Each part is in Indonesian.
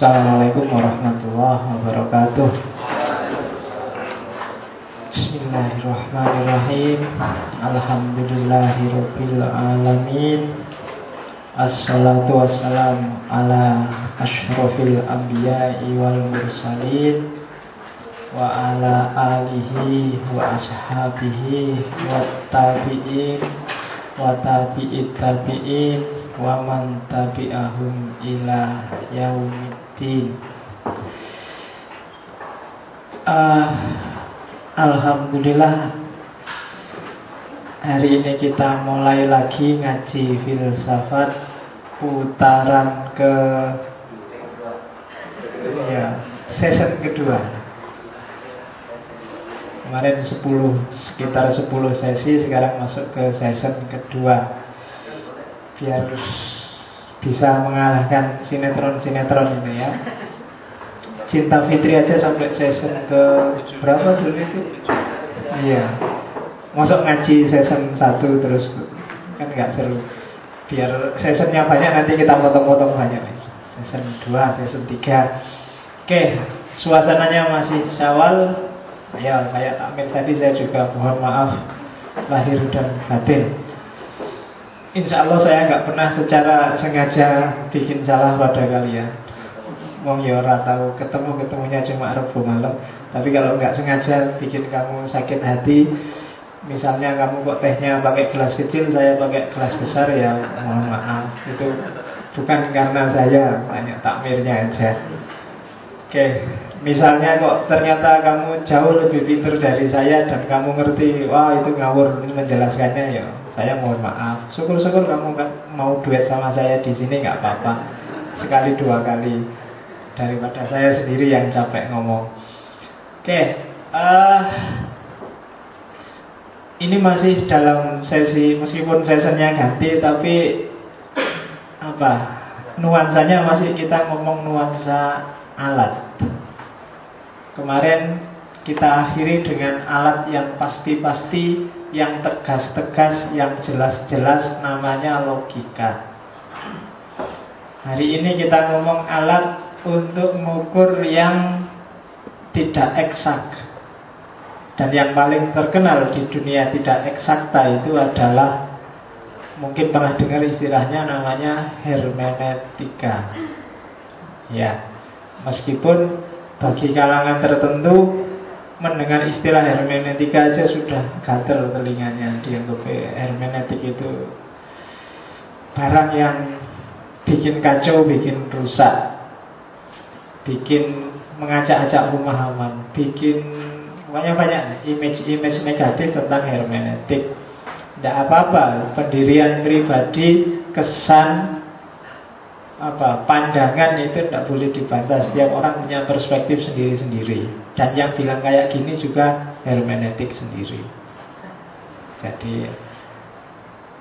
Assalamualaikum warahmatullahi wabarakatuh. Bismillahirrahmanirrahim. Alhamdulillahirabbil alamin. Assalatu wassalamu ala ashrafil anbiya'i wal mursalin wa ala alihi wa ashabihi wa tabi'in wa tabi'it tabi'in wa man tabi'ahum ila uh, Alhamdulillah Hari ini kita mulai lagi ngaji filsafat Putaran ke ya, Season kedua. Kemarin 10, sekitar 10 sesi Sekarang masuk ke season kedua. Biar bisa mengalahkan sinetron-sinetron ini ya. Cinta Fitri aja sampai season ke berapa dulu itu? Iya. Masuk ngaji season 1 terus Kan nggak seru. Biar seasonnya banyak nanti kita potong-potong banyak nih. Season 2, season 3 Oke, suasananya masih syawal. Ya, kayak takmir tadi saya juga mohon maaf Lahir dan batin Insya Allah saya nggak pernah secara sengaja bikin salah pada kalian Wong ya ora tahu ketemu ketemunya cuma Rabu malam. Tapi kalau nggak sengaja bikin kamu sakit hati, Misalnya kamu kok tehnya pakai gelas kecil, saya pakai gelas besar ya mohon maaf. Itu bukan karena saya, banyak takmirnya aja. Oke, misalnya kok ternyata kamu jauh lebih pintar dari saya dan kamu ngerti, wah itu ngawur menjelaskannya ya, saya mohon maaf. Syukur-syukur kamu kan mau duet sama saya di sini nggak apa-apa, sekali dua kali daripada saya sendiri yang capek ngomong. Oke, uh, ini masih dalam sesi meskipun sesinya ganti tapi apa nuansanya masih kita ngomong nuansa alat. Kemarin kita akhiri dengan alat yang pasti-pasti, yang tegas-tegas, yang jelas-jelas namanya logika. Hari ini kita ngomong alat untuk mengukur yang tidak eksak dan yang paling terkenal di dunia tidak eksakta itu adalah Mungkin pernah dengar istilahnya namanya hermeneutika Ya Meskipun bagi kalangan tertentu Mendengar istilah hermeneutika aja sudah gatel telinganya. Dianggap hermeneutik itu Barang yang bikin kacau, bikin rusak Bikin mengajak-ajak pemahaman Bikin Pokoknya banyak image-image negatif tentang hermeneutik. Tidak apa-apa Pendirian pribadi Kesan apa Pandangan itu tidak boleh dibantah Setiap orang punya perspektif sendiri-sendiri. Dan yang bilang kayak gini juga Hermeneutik sendiri. Jadi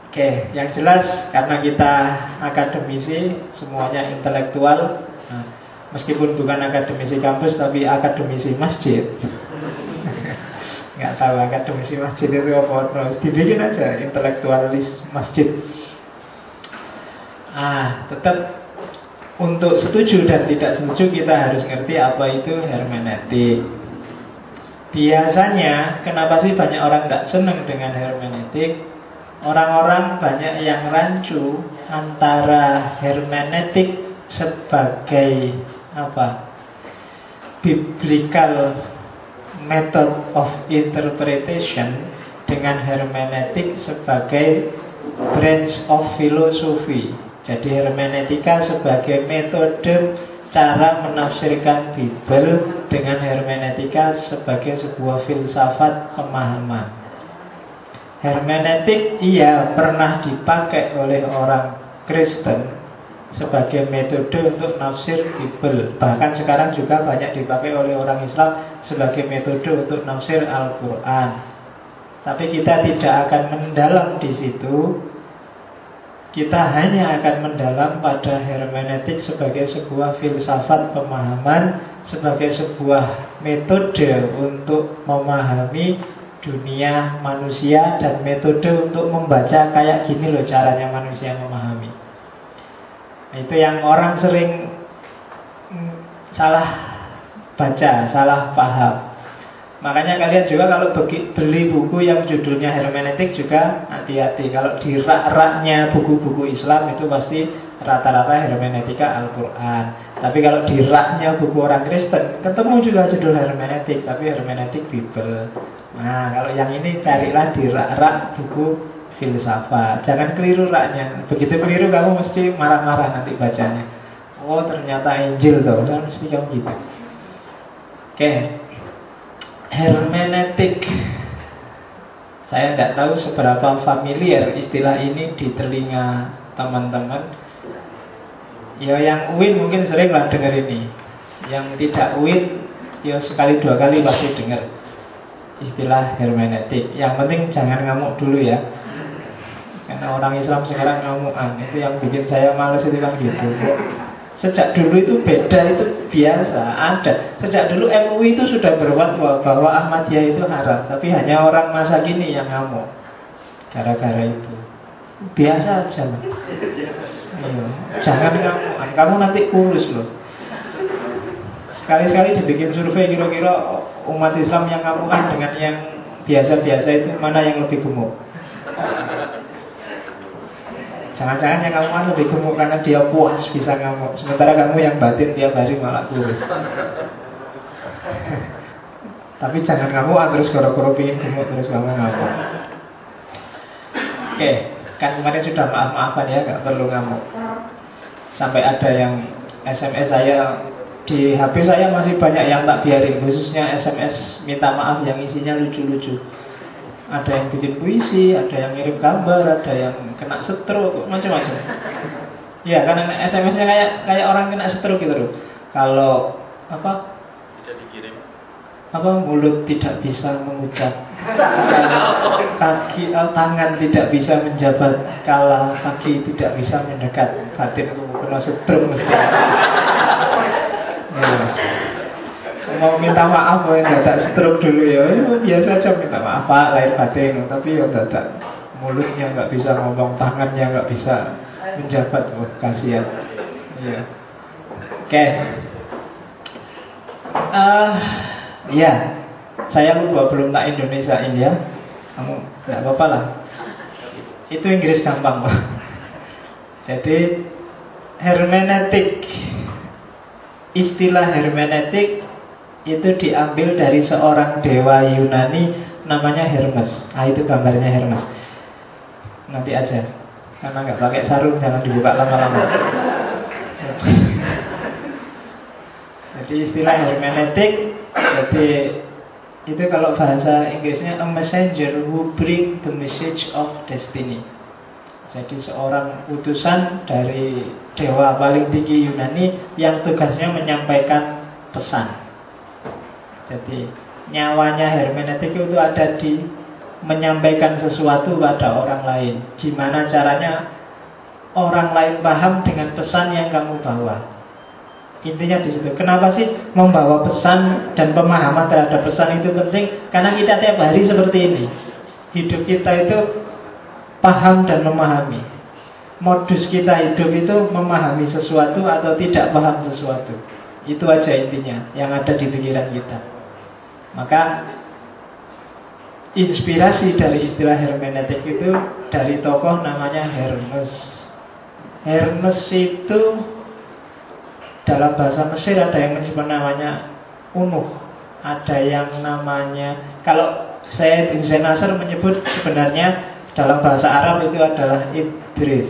Oke, yang jelas karena kita akademisi, semuanya intelektual, nah, meskipun bukan akademisi kampus tapi akademisi masjid, nggak tahu akademisi masjid itu apa. Dibikin aja intelektualis masjid. Ah tetap untuk setuju dan tidak setuju kita harus ngerti apa itu hermeneutik. Biasanya kenapa sih banyak orang nggak seneng dengan hermeneutik? Orang-orang banyak yang rancu antara hermeneutik sebagai apa? Biblical method of interpretation dengan hermeneutik sebagai branch of philosophy. Jadi hermeneutika sebagai metode cara menafsirkan Bible dengan hermeneutika sebagai sebuah filsafat pemahaman. Hermeneutik iya pernah dipakai oleh orang Kristen sebagai metode untuk nafsir Bible. Bahkan sekarang juga banyak dipakai oleh orang Islam sebagai metode untuk nafsir Al-Quran. Tapi kita tidak akan mendalam di situ. Kita hanya akan mendalam pada hermeneutik sebagai sebuah filsafat pemahaman, sebagai sebuah metode untuk memahami dunia manusia dan metode untuk membaca kayak gini loh caranya manusia memahami. Itu yang orang sering salah baca, salah paham. Makanya kalian juga kalau beli buku yang judulnya hermeneutik juga hati-hati. Kalau di rak-raknya buku-buku Islam itu pasti rata-rata hermeneutika Al-Quran. Tapi kalau di raknya buku orang Kristen, ketemu juga judul hermeneutik, tapi hermeneutik Bible. Nah, kalau yang ini carilah di rak-rak buku filsafat. Jangan keliru raknya. Begitu keliru kamu mesti marah-marah nanti bacanya. Oh, ternyata Injil tuh. Mesti kamu gitu. Oke. Okay hermeneutik saya tidak tahu seberapa familiar istilah ini di telinga teman-teman. Ya yang UIN mungkin sering lah dengar ini. Yang tidak UIN ya sekali dua kali pasti dengar istilah hermeneutik yang penting jangan ngamuk dulu ya. Karena orang Islam sekarang ngamukan. Itu yang bikin saya males itu kan gitu Sejak dulu itu beda itu biasa ada. Sejak dulu MUI itu sudah berfatwa bahwa Ahmadiyah itu haram, tapi hanya orang masa kini yang ngamuk gara-gara itu. Biasa aja. Iya. Jangan ngamuk, kamu nanti kurus loh. Sekali-sekali dibikin survei kira-kira umat Islam yang ngamukan dengan yang biasa-biasa itu mana yang lebih gemuk. Jangan-jangan yang kamu kan lebih gemuk karena dia puas bisa ngamuk. Sementara kamu yang batin tiap hari malah kurus. Tapi jangan kamu terus koro-koro pingin gemuk terus kamu ngamuk. Oke, kan kemarin sudah maaf-maafan ya, nggak perlu ngamuk. Sampai ada yang SMS saya di HP saya masih banyak yang tak biarin, khususnya SMS minta maaf yang isinya lucu-lucu. Ada yang bikin puisi, ada yang ngirim gambar, ada yang kena stroke, macam-macam. Ya, karena SMS-nya kayak kayak orang kena stroke gitu loh. Kalau apa? Tidak dikirim. Apa mulut tidak bisa mengucap, kaki atau tangan tidak bisa menjabat, kalau kaki tidak bisa mendekat, batin kena stroke mesti. Ya mau minta maaf mau dadak stroke dulu ya, ya biasa aja minta maaf pak lahir batin. Tapi ya dadak mulutnya nggak bisa ngomong tangannya nggak bisa menjabat oh, kasihan. Ya oke. Okay. uh, eh, ya saya lupa belum tak Indonesia ya kamu nggak apa-apa lah. Itu Inggris gampang pak. Jadi hermeneutik. Istilah hermeneutik itu diambil dari seorang dewa Yunani namanya Hermes. Ah itu gambarnya Hermes. Nanti aja, karena nggak pakai sarung jangan dibuka lama-lama. Jadi istilah hermeneutik, jadi itu kalau bahasa Inggrisnya a messenger who bring the message of destiny. Jadi seorang utusan dari dewa paling tinggi Yunani yang tugasnya menyampaikan pesan. Jadi nyawanya hermeneutik itu ada di menyampaikan sesuatu pada orang lain. Gimana caranya orang lain paham dengan pesan yang kamu bawa. Intinya di situ. Kenapa sih membawa pesan dan pemahaman terhadap pesan itu penting? Karena kita tiap hari seperti ini. Hidup kita itu paham dan memahami. Modus kita hidup itu memahami sesuatu atau tidak paham sesuatu. Itu aja intinya yang ada di pikiran kita. Maka inspirasi dari istilah hermeneutik itu dari tokoh namanya Hermes. Hermes itu dalam bahasa Mesir ada yang menyebut namanya Unuh, ada yang namanya kalau saya bin Nasr menyebut sebenarnya dalam bahasa Arab itu adalah Idris.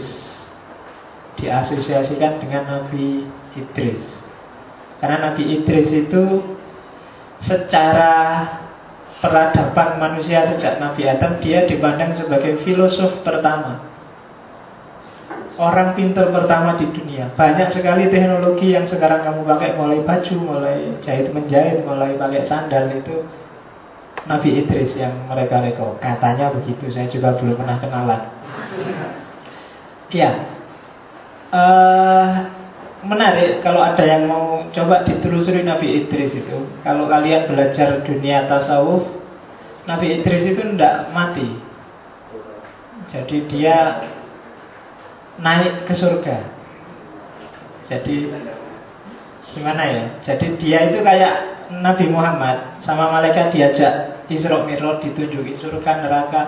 Diasosiasikan dengan Nabi Idris. Karena Nabi Idris itu secara peradaban manusia sejak Nabi Adam dia dipandang sebagai filosof pertama. Orang pintar pertama di dunia. Banyak sekali teknologi yang sekarang kamu pakai Mulai baju, mulai jahit menjahit Mulai pakai sandal itu Nabi Idris yang mereka reko Katanya begitu, saya juga belum pernah kenalan. Ya. Uh, menarik kalau ada yang mau coba ditelusuri Nabi Idris itu. Kalau kalian belajar dunia tasawuf, Nabi Idris itu tidak mati. Jadi dia naik ke surga. Jadi gimana ya? Jadi dia itu kayak Nabi Muhammad sama malaikat diajak Isra Mi'raj ditunjuki surga neraka.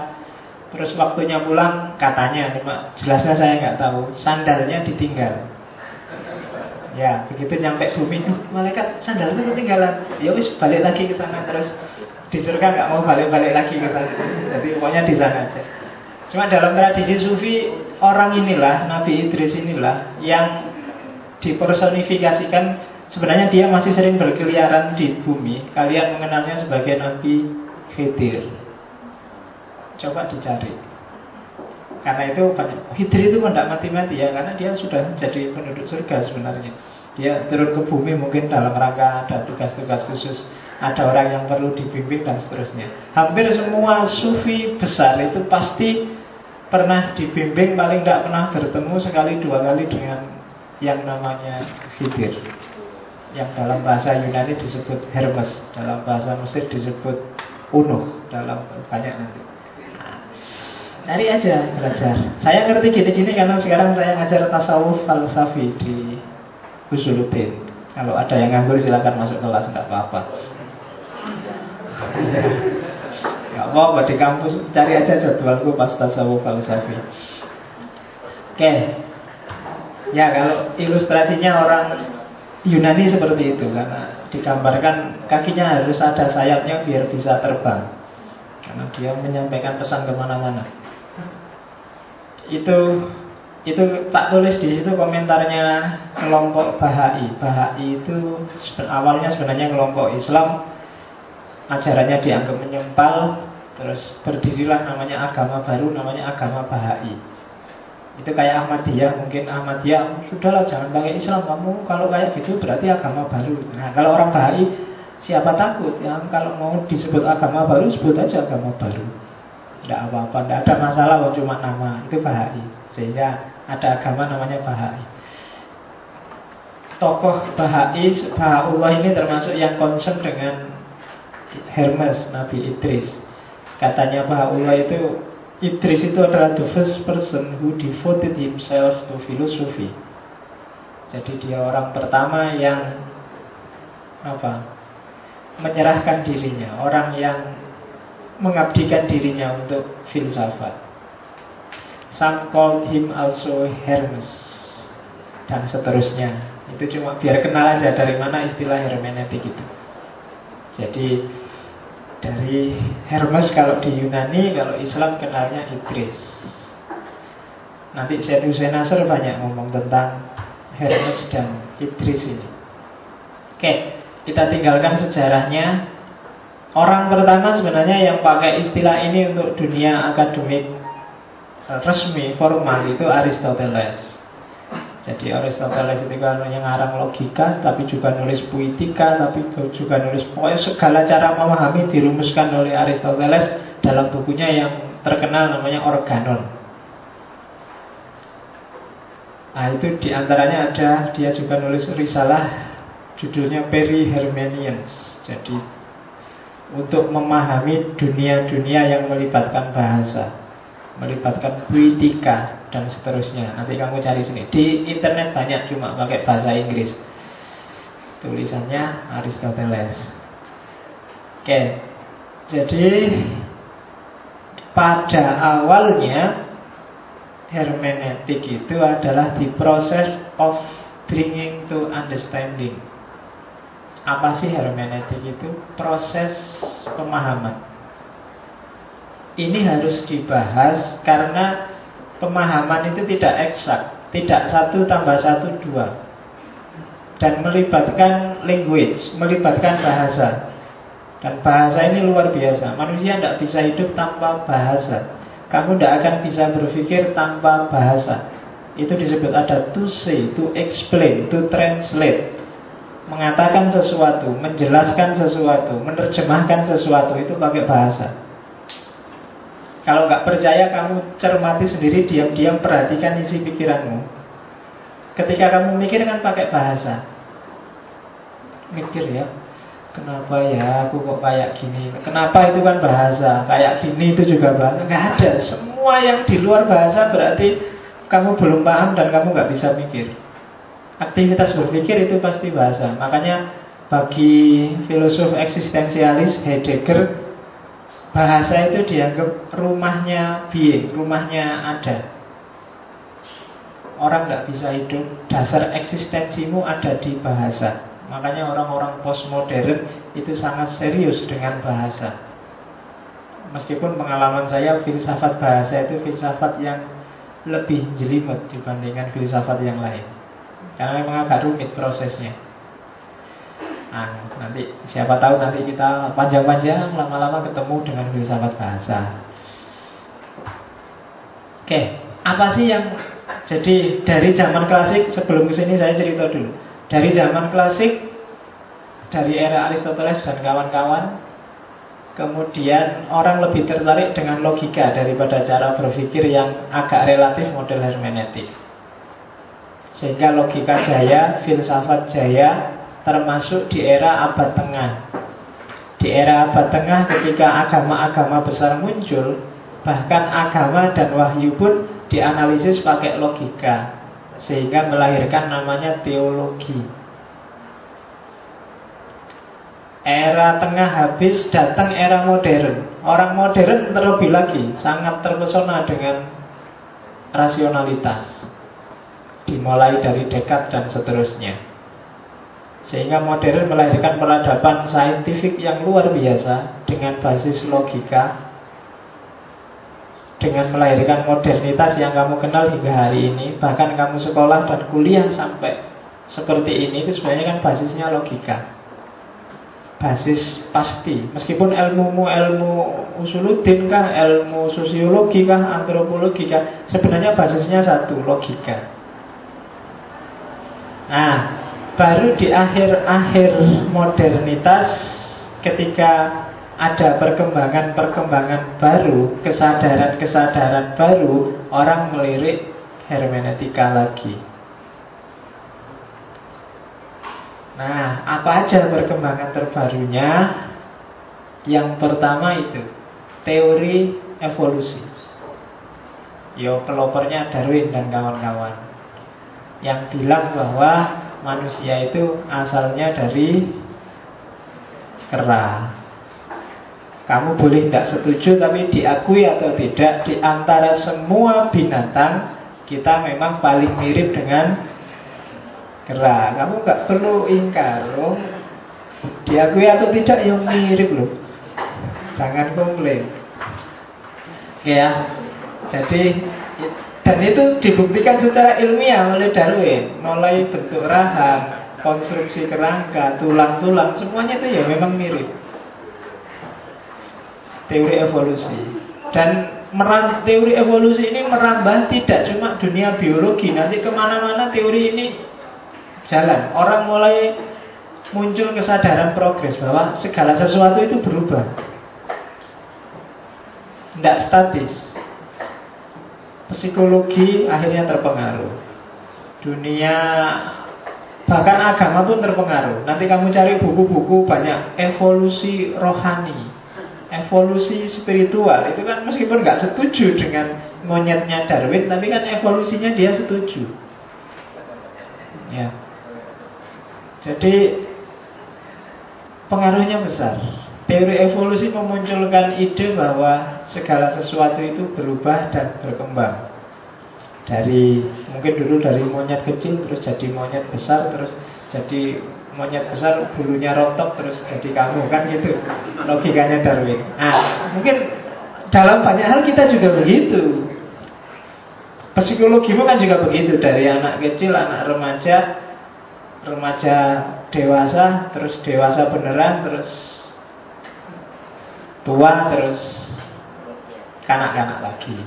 Terus waktunya pulang katanya, cuma jelasnya saya nggak tahu. Sandalnya ditinggal. Ya, begitu nyampe bumi, malaikat sandalnya ketinggalan. Ya wis balik lagi ke sana terus di surga nggak mau balik-balik lagi ke sana. Jadi pokoknya di sana aja. Cuma dalam tradisi sufi orang inilah Nabi Idris inilah yang dipersonifikasikan sebenarnya dia masih sering berkeliaran di bumi. Kalian mengenalnya sebagai Nabi Khidir. Coba dicari. Karena itu banyak Khidir itu tidak mati-mati ya Karena dia sudah jadi penduduk surga sebenarnya. Dia turun ke bumi mungkin dalam rangka ada tugas-tugas khusus Ada orang yang perlu dibimbing dan seterusnya. Hampir semua sufi besar itu pasti pernah dibimbing paling tidak pernah bertemu sekali dua kali dengan yang namanya Khidir. Yang dalam bahasa Yunani disebut Hermes dalam bahasa Mesir disebut Unuh dalam banyak nanti cari aja belajar saya ngerti gini-gini karena sekarang saya ngajar tasawuf falsafi di Usuluddin kalau ada yang nganggur silahkan masuk kelas tidak apa-apa Gak apa-apa di kampus cari aja jadwalku pas tasawuf falsafi. Oke. Ya kalau ilustrasinya orang Yunani seperti itu karena digambarkan kakinya harus ada sayapnya biar bisa terbang karena dia menyampaikan pesan ke mana-mana. Itu itu tak tulis di situ komentarnya kelompok Bahai. Bahai itu awalnya sebenarnya kelompok Islam. Ajarannya dianggap menyempal. Terus berdirilah namanya agama baru namanya agama Bahai. Itu kayak Ahmadiyah mungkin Ahmadiyah sudahlah jangan pakai Islam. Kamu kalau kayak gitu berarti agama baru. Nah kalau orang Bahai siapa takut? Ya kalau mau disebut agama baru sebut aja agama baru tidak apa-apa tidak ada masalah cuma nama. Itu Bahai. Sehingga ada agama namanya Bahai. Tokoh Bahai Bahaullah ini termasuk yang concern dengan Hermes Nabi Idris. Katanya Baha'ullah itu Idris itu adalah the first person who devoted himself to philosophy Jadi dia orang pertama yang apa? Menyerahkan dirinya. Orang yang mengabdikan dirinya untuk filsafat Some called him also Hermes Dan seterusnya Itu cuma biar kenal aja dari mana istilah hermeneutik itu Jadi dari Hermes kalau di Yunani, kalau Islam kenalnya Idris. Nanti Syed Hussein Nasr banyak ngomong tentang Hermes dan Idris ini. Oke, kita tinggalkan sejarahnya. Orang pertama sebenarnya yang pakai istilah ini untuk dunia akademik resmi, formal itu Aristoteles. Jadi Aristoteles itu kan yang ngarang logika, tapi juga nulis puitika, tapi juga nulis pokoknya segala cara memahami dirumuskan oleh Aristoteles dalam bukunya yang terkenal namanya Organon. Nah itu di antaranya ada dia juga nulis risalah judulnya Peri Hermenians. Jadi untuk memahami dunia-dunia yang melibatkan bahasa, melibatkan puitika, dan seterusnya. Nanti kamu cari sini. Di internet banyak cuma pakai bahasa Inggris. Tulisannya Aristoteles. Oke. Jadi pada awalnya hermeneutik itu adalah the process of bringing to understanding. Apa sih hermeneutik itu? Proses pemahaman. Ini harus dibahas karena pemahaman itu tidak eksak, tidak satu tambah satu dua, dan melibatkan language, melibatkan bahasa. Dan bahasa ini luar biasa. Manusia tidak bisa hidup tanpa bahasa. Kamu tidak akan bisa berpikir tanpa bahasa. Itu disebut ada to say, to explain, to translate. Mengatakan sesuatu, menjelaskan sesuatu, menerjemahkan sesuatu itu pakai bahasa. Kalau nggak percaya kamu cermati sendiri diam-diam perhatikan isi pikiranmu. Ketika kamu mikir kan pakai bahasa. Mikir ya. Kenapa ya aku kok kayak gini? Kenapa itu kan bahasa? Kayak gini itu juga bahasa. Nggak ada. Semua yang di luar bahasa berarti kamu belum paham dan kamu nggak bisa mikir. Aktivitas berpikir itu pasti bahasa. Makanya bagi filosof eksistensialis Heidegger bahasa itu dianggap rumahnya being, rumahnya ada. Orang tidak bisa hidup, dasar eksistensimu ada di bahasa. Makanya orang-orang postmodern itu sangat serius dengan bahasa. Meskipun pengalaman saya filsafat bahasa itu filsafat yang lebih jelimet dibandingkan filsafat yang lain. Karena memang agak rumit prosesnya. Nah, nanti siapa tahu nanti kita panjang-panjang lama-lama ketemu dengan filsafat bahasa. Oke, apa sih yang jadi dari zaman klasik sebelum ke sini saya cerita dulu. Dari zaman klasik dari era Aristoteles dan kawan-kawan Kemudian orang lebih tertarik dengan logika daripada cara berpikir yang agak relatif model hermeneutik. Sehingga logika jaya, filsafat jaya termasuk di era abad tengah. Di era abad tengah ketika agama-agama besar muncul, bahkan agama dan wahyu pun dianalisis pakai logika, sehingga melahirkan namanya teologi. Era tengah habis, datang era modern. Orang modern terlebih lagi sangat terpesona dengan rasionalitas. Dimulai dari dekat dan seterusnya. Sehingga modern melahirkan peradaban saintifik yang luar biasa dengan basis logika dengan melahirkan modernitas yang kamu kenal hingga hari ini bahkan kamu sekolah dan kuliah sampai seperti ini itu sebenarnya kan basisnya logika. Basis pasti. Meskipun ilmumu ilmu usuluddin kah ilmu sosiologi kah antropologi kah sebenarnya basisnya satu logika nah baru di akhir-akhir modernitas ketika ada perkembangan-perkembangan baru, kesadaran-kesadaran baru, orang melirik hermeneutika lagi. Nah, apa aja perkembangan terbarunya? Yang pertama itu teori evolusi. Yo pelopornya Darwin dan kawan-kawan yang bilang bahwa manusia itu asalnya dari kera. Kamu boleh tidak setuju tapi diakui atau tidak di antara semua binatang kita memang paling mirip dengan kera. Kamu nggak perlu ingkar loh. Diakui atau tidak yang mirip loh. Jangan komplain. Ya. Jadi dan itu dibuktikan secara ilmiah oleh Darwin. Mulai bentuk rahang, konstruksi kerangka, tulang-tulang Semuanya itu ya memang mirip. Teori evolusi. Dan meram, teori evolusi ini merambah tidak cuma dunia biologi. Nanti ke mana-mana teori ini jalan. Orang mulai muncul kesadaran progres Bahwa segala sesuatu itu berubah. Tidak statis psikologi akhirnya terpengaruh. Dunia bahkan agama pun terpengaruh. Nanti kamu cari buku-buku banyak evolusi rohani, evolusi spiritual. Itu kan meskipun nggak setuju dengan monyetnya Darwin, tapi kan evolusinya dia setuju. Ya. Jadi pengaruhnya besar. Teori evolusi memunculkan ide bahwa segala sesuatu itu berubah dan berkembang. Dari mungkin dulu dari monyet kecil terus jadi monyet besar terus jadi monyet besar bulunya rontok terus jadi kamu kan gitu logikanya Darwin. Nah, mungkin dalam banyak hal kita juga begitu. Psikologimu kan juga begitu dari anak kecil, anak remaja, remaja dewasa, terus dewasa beneran, terus tua terus. Kanak-kanak lagi.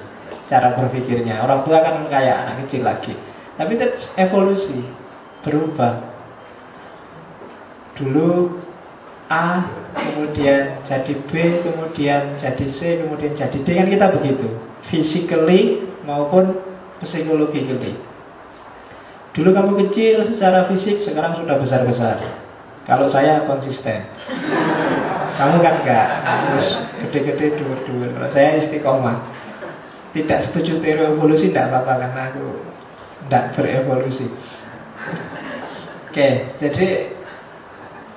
Cara berpikirnya. Orang tua kan kayak anak kecil lagi. Tapi itu evolusi. Berubah. Dulu A kemudian jadi B kemudian jadi C kemudian jadi D. Kan kita begitu. Physically maupun psychologically dulu kamu kecil secara fisik sekarang sudah besar-besar kalau saya konsisten kamu kan enggak harus gede-gede dur-dur. Kalau saya istiqomah. Tidak setuju teori evolusi tidak apa-apa karena aku tidak berevolusi. Oke, jadi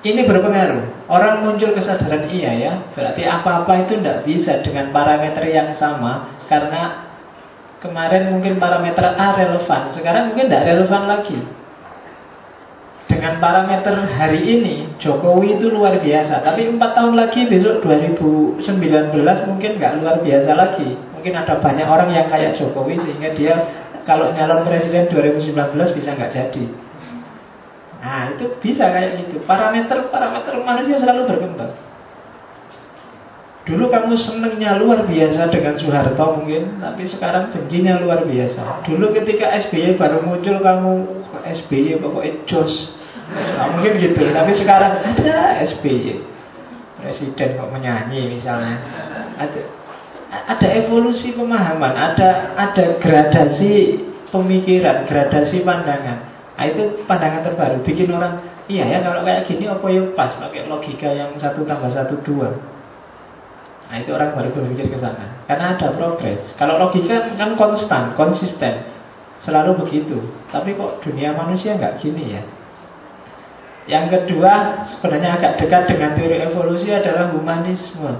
ini berpengaruh. Orang muncul kesadaran iya ya, berarti apa-apa itu tidak bisa dengan parameter yang sama karena kemarin mungkin parameter A relevan, sekarang mungkin tidak relevan lagi. Dengan parameter hari ini Jokowi itu luar biasa, tapi empat tahun lagi besok 2019 mungkin nggak luar biasa lagi. Mungkin ada banyak orang yang kayak Jokowi sehingga dia kalau nyalon presiden 2019 bisa nggak jadi. Nah itu bisa kayak gitu. Parameter-parameter manusia selalu berkembang. Dulu kamu senengnya luar biasa dengan Soeharto mungkin Tapi sekarang bencinya luar biasa. Dulu ketika SBY baru muncul kamu SBY pokoknya jos nah, Mungkin gitu. Tapi sekarang ada SBY Presiden kok menyanyi misalnya. Ada ada evolusi pemahaman, ada ada gradasi pemikiran, gradasi pandangan. Nah, itu pandangan terbaru. Bikin orang, iya ya kalau kayak gini apa ya pas? Pakai logika yang satu tambah satu dua. Nah itu orang baru berpikir ke sana. Karena ada progres. Kalau logika kan konstan, konsisten. Selalu begitu. Tapi kok dunia manusia nggak gini ya Yang kedua Sebenarnya agak dekat dengan teori evolusi adalah humanisme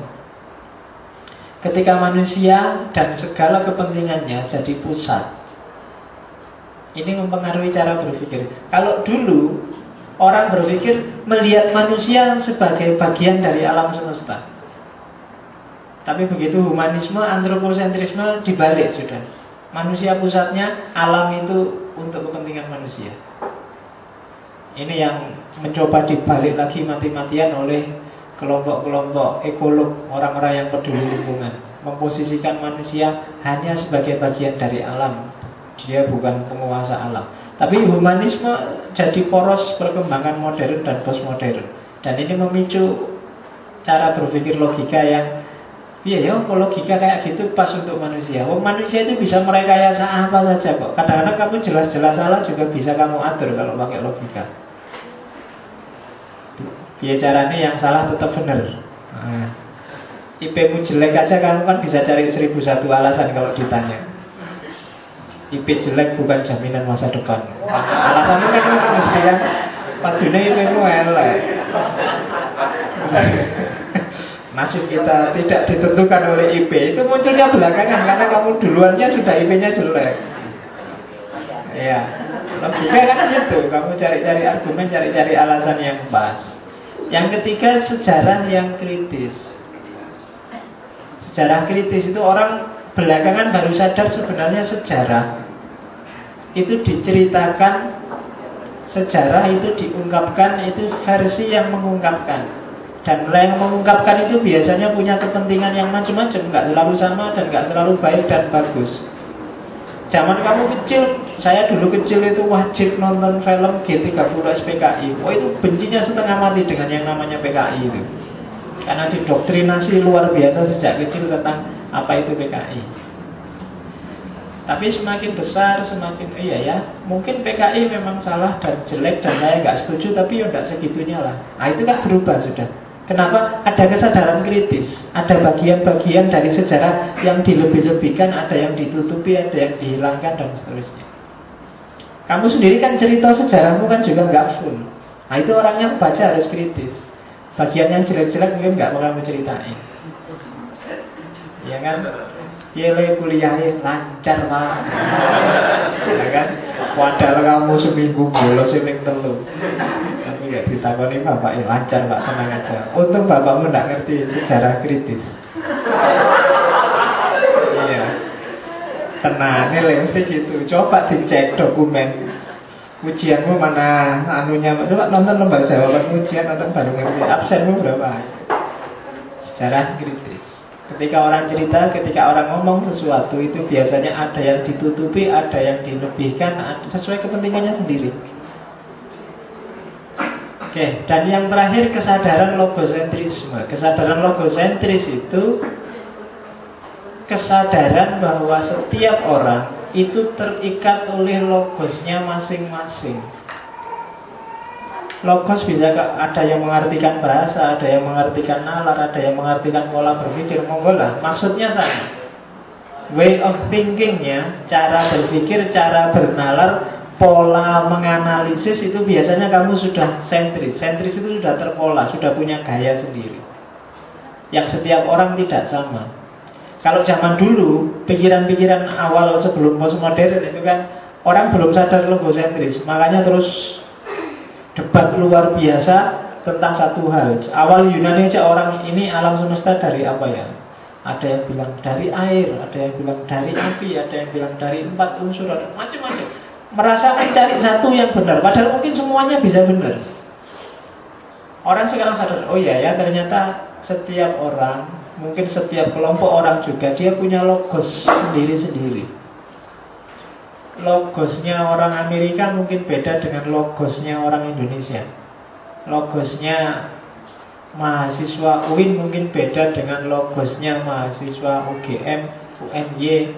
Ketika manusia dan segala kepentingannya jadi pusat ini mempengaruhi cara berpikir. Kalau dulu orang berpikir melihat manusia sebagai bagian dari alam semesta. Tapi begitu humanisme, antroposentrisme dibalik sudah. Manusia pusatnya, alam itu untuk kepentingan manusia. Ini yang mencoba dibalik lagi mati-matian oleh kelompok-kelompok ekolog, orang-orang yang peduli lingkungan. Memposisikan manusia hanya sebagai bagian dari alam, dia bukan penguasa alam. Tapi humanisme jadi poros perkembangan modern dan postmodern. Dan ini memicu cara berpikir logika yang Iya ya, logika kayak gitu pas untuk manusia. Oh, manusia itu bisa merekayasa apa saja kok. Kadang-kadang kamu jelas-jelas salah juga bisa kamu atur kalau pakai logika. Ya caranya yang salah tetap benar. Nah, IP-mu jelek aja kamu kan bisa cari seribu satu alasan kalau ditanya. IP jelek bukan jaminan masa depan. Alasannya kan mesti ya, padunya IP mu elek. Nasib kita tidak ditentukan oleh IP itu munculnya belakangan karena kamu duluannya sudah IP-nya jelek. Ya, logika kan itu. Kamu cari-cari argumen, cari-cari alasan yang pas. Yang ketiga sejarah yang kritis. Sejarah kritis itu orang belakangan baru sadar sebenarnya sejarah. Itu diceritakan sejarah itu diungkapkan itu versi yang mengungkapkan. Dan yang mengungkapkan itu biasanya punya kepentingan yang macam-macam. Nggak selalu sama dan nggak selalu baik dan bagus zaman kamu kecil saya dulu kecil itu wajib nonton film G30 SPKI oh itu bencinya setengah mati dengan yang namanya PKI itu karena didoktrinasi luar biasa sejak kecil tentang apa itu PKI. Tapi semakin besar, semakin iya ya, mungkin PKI memang salah dan jelek dan saya nggak setuju, tapi ya nggak segitunya lah. Nah itu kan berubah sudah. Kenapa? Ada kesadaran kritis, ada bagian-bagian dari sejarah yang dilebih-lebihkan, ada yang ditutupi, ada yang dihilangkan dan seterusnya. Kamu sendiri kan cerita sejarahmu kan juga nggak full. Nah itu orangnya baca harus kritis. Bagian yang jelek-jelek mungkin nggak bakal menceritain. Ya kan? Yele kuliahnya lancar pak Ya kan? Kamu seminggu bolos ini telu Gak ditakoni bapak ya lancar pak tenang aja. Untung bapakmu gak ngerti sejarah kritis. Iya. Tenang, ini mesti gitu. Coba dicek dokumen. Ujianmu mana anunya? Coba nonton lembar jawaban ujian nonton baru ngerti. Absenmu berapa? Secara kritis. Ketika orang cerita ketika orang ngomong sesuatu itu biasanya ada yang ditutupi ada yang dilebihkan sesuai kepentingannya sendiri oke dan yang terakhir kesadaran logosentrisme kesadaran logosentris itu kesadaran bahwa setiap orang itu terikat oleh logosnya masing-masing. Logos bisa ada yang mengartikan bahasa, ada yang mengartikan nalar, ada yang mengartikan pola berpikir. Monggo lah, maksudnya sama. Way of thinkingnya, cara berpikir, cara bernalar pola menganalisis itu biasanya kamu sudah sentris. Sentris itu sudah terpola, sudah punya gaya sendiri. Yang setiap orang tidak sama. Kalau zaman dulu, pikiran-pikiran awal sebelum postmodern itu kan orang belum sadar logosentris. Makanya terus debat luar biasa tentang satu hal. Awal Yunani aja orang ini alam semesta dari apa ya? Ada yang bilang dari air, ada yang bilang dari api, ada yang bilang dari empat unsur, macam-macam. Merasa mencari satu yang benar, padahal mungkin semuanya bisa benar. Orang sekarang sadar, oh iya ya ternyata setiap orang, mungkin setiap kelompok orang juga dia punya logos sendiri-sendiri. Logosnya orang Amerika mungkin beda dengan logosnya orang Indonesia. Logosnya mahasiswa UIN mungkin beda dengan logosnya mahasiswa UGM, UNY,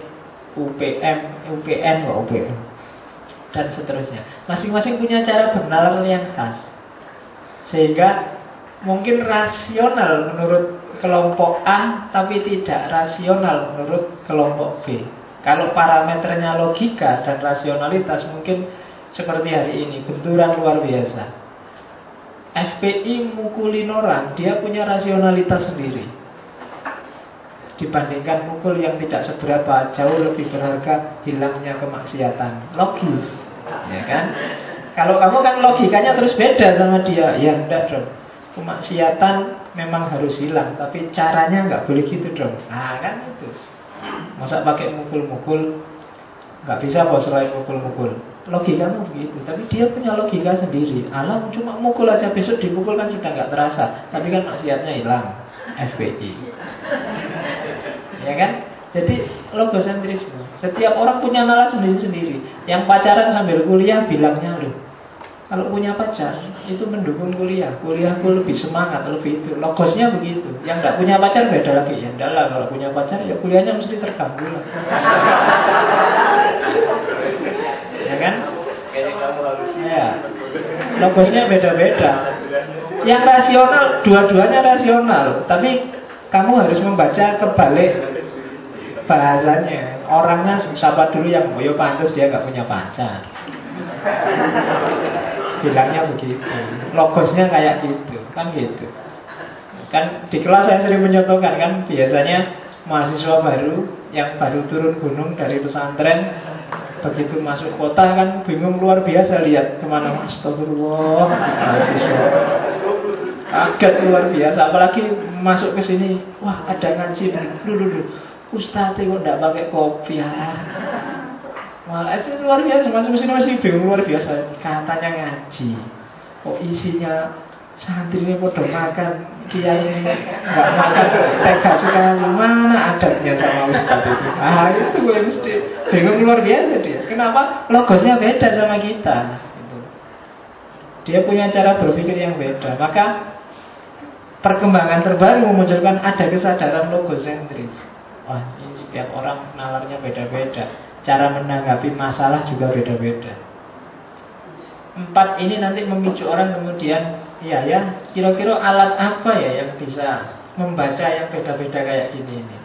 UPM, UPN, UPN dan seterusnya. Masing-masing punya cara bernalar yang khas. Sehingga mungkin rasional menurut kelompok A tapi tidak rasional menurut kelompok B. Kalau parameternya logika dan rasionalitas mungkin seperti hari ini, benturan luar biasa. FPI mukulin orang, dia punya rasionalitas sendiri. Dibandingkan mukul yang tidak seberapa, jauh lebih berharga hilangnya kemaksiatan. Logis, ya kan? Kalau kamu kan logikanya terus beda sama dia, ya enggak dong. Kemaksiatan memang harus hilang, tapi caranya nggak boleh gitu dong. Nah kan itu. Masa pakai mukul-mukul, nggak bisa bos selain mukul-mukul logikamu begitu tapi dia punya logika sendiri alam cuma mukul aja besok dipukul kan sudah nggak terasa tapi kan maksiatnya hilang FPI ya kan? Jadi logosentrisme. Setiap orang punya nalar sendiri-sendiri. Yang pacaran sambil kuliah bilangnya loh kalau punya pacar itu mendukung kuliah. Kuliahku lebih semangat lebih itu. Logosnya begitu. Yang nggak punya pacar beda lagi. Ya lah kalau punya pacar ya kuliahnya mesti terganggu lah. Ya kan? Ya. Logosnya beda-beda. Yang rasional, dua-duanya rasional, tapi kamu harus membaca kebalik bahasanya. Orangnya siapa dulu yang oh, pantas dia nggak punya pacar. Bilangnya begitu. Logosnya kayak gitu, kan gitu. Kan di kelas saya sering menyontohkan kan biasanya mahasiswa baru yang baru turun gunung dari pesantren Begitu masuk kota kan bingung luar biasa lihat ke mana Astagfirullah mahasiswa Kaget luar biasa. Apalagi masuk ke sini Wah ada ngaji dulu dulu Ustadz kok tidak pakai kopi? Ya Malah itu luar biasa. Masuk ke sini masih bingung luar biasa. Katanya ngaji. Kok isinya santri ini bodoh makan? Kiai ini nggak makan? Tega sekali. Mana adabnya sama ustadz itu? Ah itu gue mesti bingung luar biasa dia. Kenapa? Logosnya beda sama kita. Dia punya cara berpikir yang beda. Maka perkembangan terbaru memunculkan ada kesadaran logosentris. Wah ini setiap orang nalarnya beda-beda. Cara menanggapi masalah juga beda-beda. Empat ini nanti memicu orang kemudian Iya ya, kira-kira alat apa ya yang bisa membaca yang beda-beda kayak gini ini?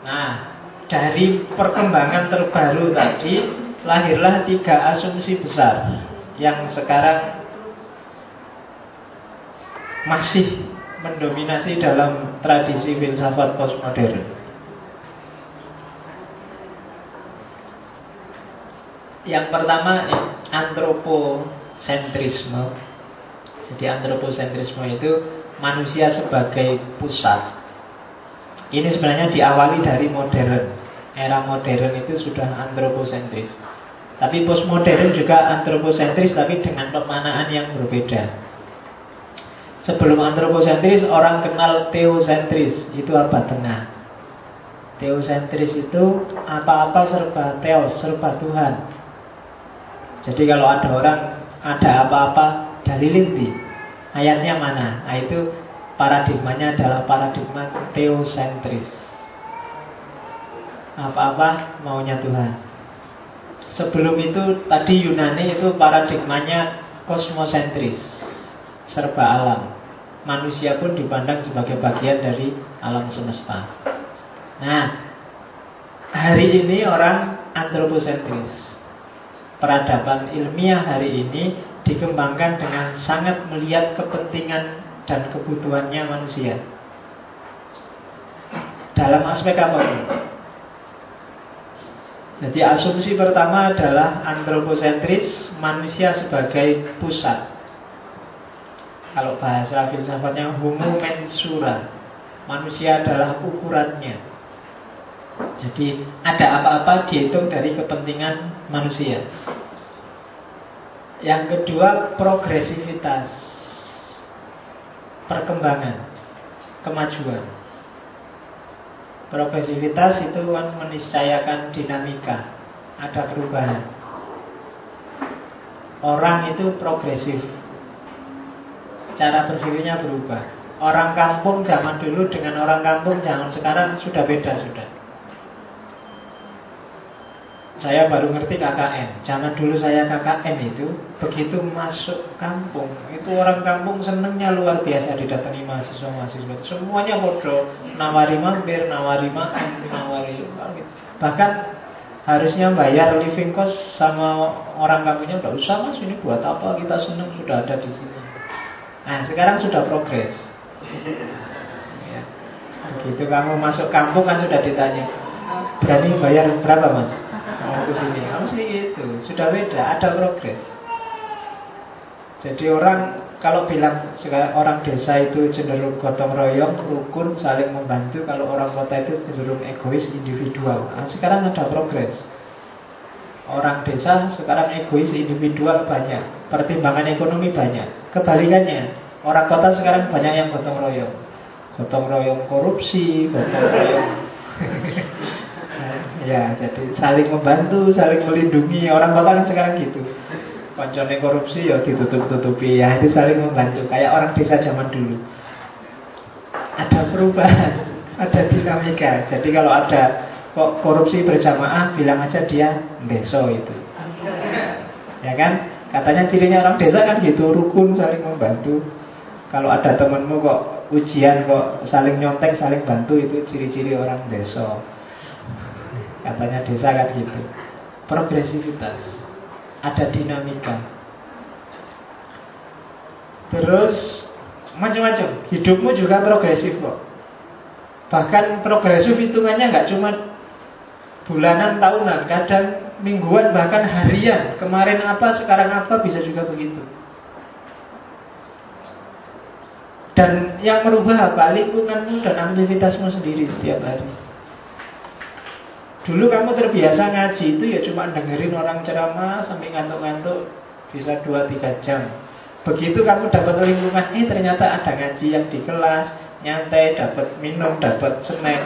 Nah, dari perkembangan terbaru tadi lahirlah tiga asumsi besar yang sekarang masih mendominasi dalam tradisi filsafat postmodern. Yang pertama antropo sentrisme. Jadi antroposentrisme itu manusia sebagai pusat. Ini sebenarnya diawali dari modern. Era modern itu sudah antroposentris. Tapi postmodern juga antroposentris tapi dengan pemanaan yang berbeda. Sebelum antroposentris orang kenal teosentris, itu abad tengah. Teosentris itu apa-apa serba teos, serba Tuhan. Jadi kalau ada orang ada apa-apa dalilin di ayatnya mana? Nah itu paradigmanya adalah paradigma teosentris. Apa-apa maunya Tuhan. Sebelum itu tadi Yunani itu paradigmanya kosmosentris serba alam manusia pun dipandang sebagai bagian dari alam semesta nah hari ini orang antroposentris peradaban ilmiah hari ini dikembangkan dengan sangat melihat kepentingan dan kebutuhannya manusia. Dalam aspek apa? Jadi asumsi pertama adalah antroposentris, manusia sebagai pusat. Kalau bahasa filsafatnya homo mensura, manusia adalah ukurannya. Jadi ada apa-apa dihitung dari kepentingan manusia. Yang kedua progresivitas. Perkembangan. Kemajuan. Progresivitas itu kan meniscayakan dinamika. Ada perubahan. Orang itu progresif Cara berpikirnya berubah Orang kampung zaman dulu dengan orang kampung zaman sekarang sudah beda sudah saya baru ngerti KKN. Zaman dulu saya KKN itu begitu masuk kampung, itu orang kampung senengnya luar biasa didatangi mahasiswa-mahasiswa. Semuanya bodoh, nawari mampir, nawari makan, nawari bahkan harusnya bayar living cost sama orang kampungnya udah usah mas ini buat apa kita seneng sudah ada di sini. Nah sekarang sudah progres. Begitu kamu masuk kampung kan sudah ditanya berani bayar berapa mas? mau ke sini harus itu sudah beda ada progres jadi orang kalau bilang orang desa itu cenderung gotong royong, rukun, saling membantu. Kalau orang kota itu cenderung egois, individual. Nah, sekarang ada progres. Orang desa sekarang egois, individual banyak. Pertimbangan ekonomi banyak. Kebalikannya, orang kota sekarang banyak yang gotong royong. Gotong royong korupsi, gotong royong Ya, jadi saling membantu, saling melindungi. Orang kota kan sekarang gitu. Koncone korupsi ya ditutup-tutupi ya, itu saling membantu. Kayak orang desa zaman dulu. Ada perubahan, ada dinamika. Jadi kalau ada kok korupsi berjamaah, bilang aja dia deso itu. Ya kan? Katanya cirinya orang desa kan gitu, rukun, saling membantu. Kalau ada temenmu kok ujian kok saling nyontek, saling bantu itu ciri-ciri orang deso. Katanya desa kan gitu Progresivitas Ada dinamika Terus Macam-macam Hidupmu juga progresif kok Bahkan progresif hitungannya nggak cuma Bulanan, tahunan Kadang mingguan, bahkan harian Kemarin apa, sekarang apa Bisa juga begitu Dan yang merubah apa? Lingkunganmu dan aktivitasmu sendiri setiap hari Dulu kamu terbiasa ngaji itu ya cuma dengerin orang ceramah sampai ngantuk-ngantuk bisa 2-3 jam. Begitu kamu dapat lingkungan, eh ternyata ada ngaji yang di kelas, nyantai, dapat minum, dapat snack.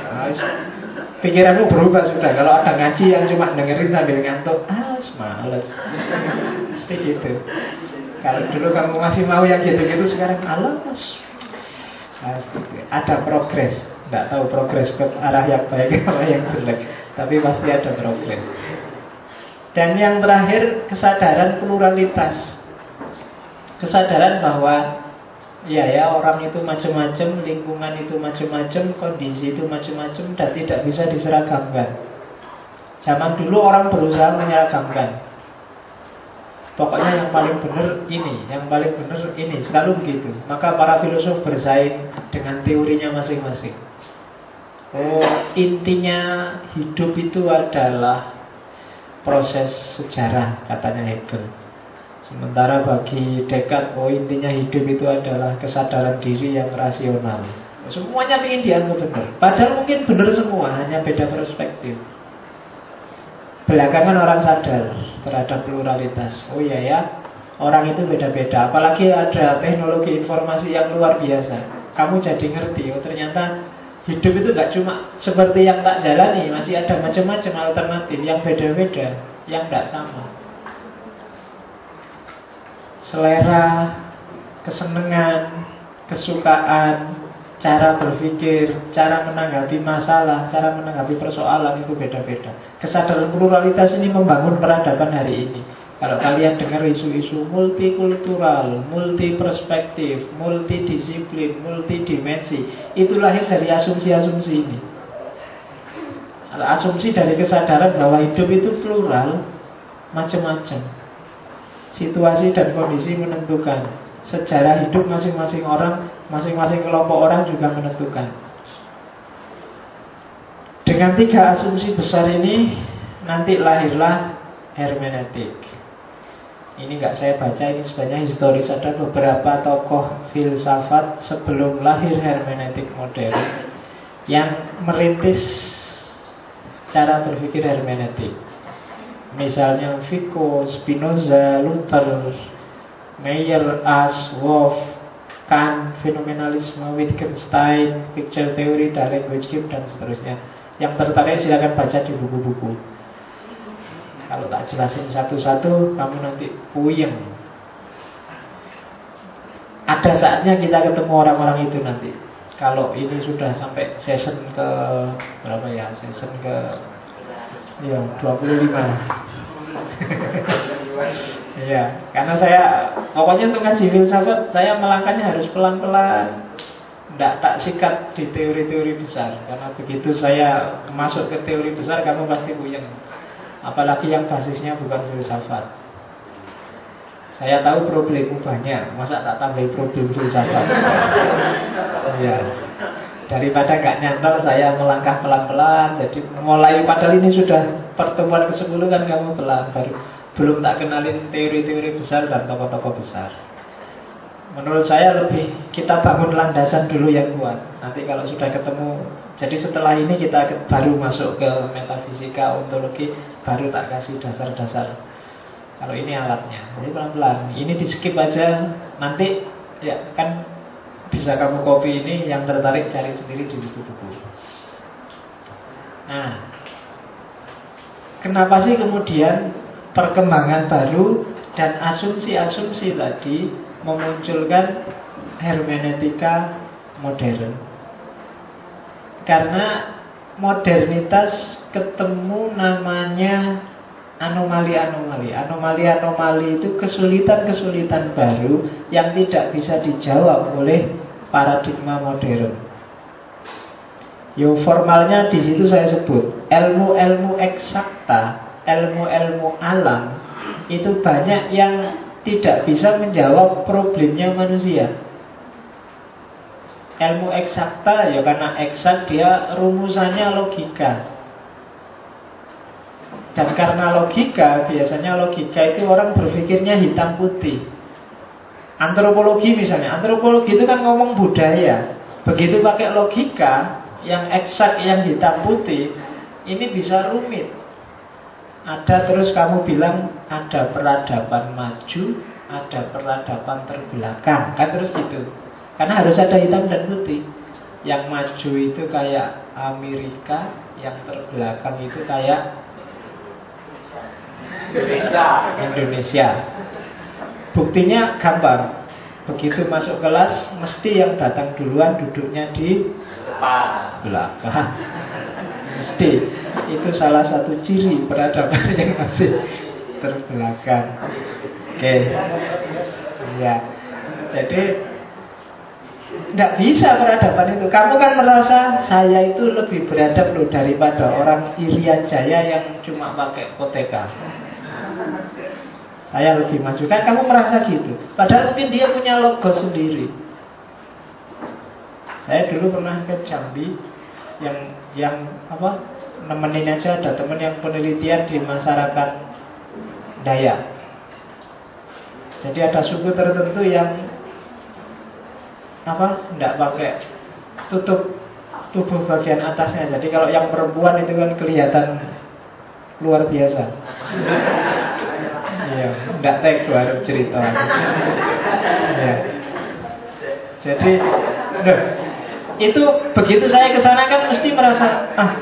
Pikiranmu berubah sudah. Kalau ada ngaji yang cuma dengerin sambil ngantuk, ah males. Pasti gitu. Kalau dulu kamu masih mau yang gitu-gitu sekarang alas. Ada progres. Tidak tahu progres ke arah yang baik atau yang jelek. Tapi pasti ada progres Dan yang terakhir Kesadaran pluralitas Kesadaran bahwa Ya ya orang itu macam-macam Lingkungan itu macam-macam Kondisi itu macam-macam Dan tidak bisa diseragamkan. Zaman dulu orang berusaha menyeragamkan. Pokoknya yang paling benar ini Yang paling benar ini Selalu begitu. Maka para filosof bersaing Dengan teorinya masing-masing. Oh, intinya hidup itu adalah proses sejarah, katanya Hegel. Sementara bagi Descartes, oh intinya hidup itu adalah kesadaran diri yang rasional. Semuanya ingin dianggap benar. Padahal mungkin benar semua, hanya beda perspektif. Belakangan orang sadar terhadap pluralitas. Oh iya ya, orang itu beda-beda. Apalagi ada teknologi informasi yang luar biasa. Kamu jadi ngerti, oh ternyata Hidup itu gak cuma seperti yang tak jalani Masih ada macam-macam alternatif Yang beda-beda Yang gak sama Selera Kesenangan Kesukaan Cara berpikir Cara menanggapi masalah Cara menanggapi persoalan Itu beda-beda Kesadaran pluralitas ini membangun peradaban hari ini kalau kalian dengar isu-isu multikultural, multiperspektif, multidisiplin, multidimensi, itu lahir dari asumsi-asumsi ini. Asumsi dari kesadaran bahwa hidup itu plural, macam-macam. Situasi dan kondisi menentukan. Sejarah hidup masing-masing orang, masing-masing kelompok orang juga menentukan. Dengan tiga asumsi besar ini, nanti lahirlah hermeneutik. Ini nggak saya baca, ini sebenarnya historis ada beberapa tokoh filsafat sebelum lahir hermeneutik modern yang merintis cara berpikir hermeneutik. Misalnya Vico, Spinoza, Luther, Meyer, As, Wolff, Kant, fenomenalisme, Wittgenstein, picture theory, dan language game, dan seterusnya. Yang tertarik silakan baca di buku-buku. Kalau tak jelasin satu-satu, kamu nanti puyeng. Ada saatnya kita ketemu orang-orang itu nanti. Kalau ini sudah sampai season ke berapa ya? Season ke ya 25. Iya, karena saya pokoknya untuk ngaji filsafat saya melangkahnya harus pelan-pelan. Tidak tak sikat di teori-teori besar. Karena begitu saya masuk ke teori besar Kamu pasti puyeng. Apalagi yang basisnya bukan filsafat. Saya tahu problemmu banyak Masa tak tambah problem filsafat? Ya Daripada gak nyantol saya melangkah pelan-pelan. Jadi mulai padahal ini sudah pertemuan ke-10 kan kamu pelan baru Belum tak kenalin teori-teori besar dan tokoh-tokoh besar Menurut saya lebih kita bangun landasan dulu yang kuat. Nanti kalau sudah ketemu, jadi setelah ini kita baru masuk ke metafisika, ontologi, baru tak kasih dasar-dasar. Kalau ini alatnya, jadi pelan-pelan. Ini di skip aja. Nanti ya kan bisa kamu copy ini yang tertarik cari sendiri di buku-buku. Nah, kenapa sih kemudian perkembangan baru dan asumsi-asumsi tadi memunculkan hermeneutika modern. Karena modernitas ketemu namanya anomali-anomali. Anomali-anomali itu kesulitan-kesulitan baru yang tidak bisa dijawab oleh paradigma modern. Yo formalnya di situ saya sebut ilmu-ilmu eksakta, ilmu-ilmu alam itu banyak yang tidak bisa menjawab problemnya manusia. Ilmu eksakta ya karena eksak dia rumusannya logika. Dan karena logika, biasanya logika itu orang berpikirnya hitam putih. Antropologi misalnya, antropologi itu kan ngomong budaya. Begitu pakai logika yang eksak, yang hitam putih, ini bisa rumit. Ada terus kamu bilang ada peradaban maju, ada peradaban terbelakang, kan terus gitu. Karena harus ada hitam dan putih. Yang maju itu kayak Amerika, yang terbelakang itu kayak Indonesia. Indonesia. Buktinya gambar. Begitu masuk kelas, mesti yang datang duluan duduknya di belakang. Mesti itu salah satu ciri peradaban yang masih terbelakang. Oke, okay. ya. Jadi tidak bisa peradaban itu. Kamu kan merasa saya itu lebih beradab loh daripada orang Irian Jaya yang cuma pakai koteka. Saya lebih maju kan kamu merasa gitu. Padahal mungkin dia punya logo sendiri. Saya dulu pernah ke Jambi yang yang apa nemenin aja ada temen yang penelitian di masyarakat Dayak. Jadi ada suku tertentu yang apa? Tidak pakai tutup tubuh bagian atasnya. Jadi kalau yang perempuan itu kan kelihatan luar biasa. Iya, tidak teko harus cerita. Ya. Jadi, itu begitu saya ke sana kan mesti merasa ah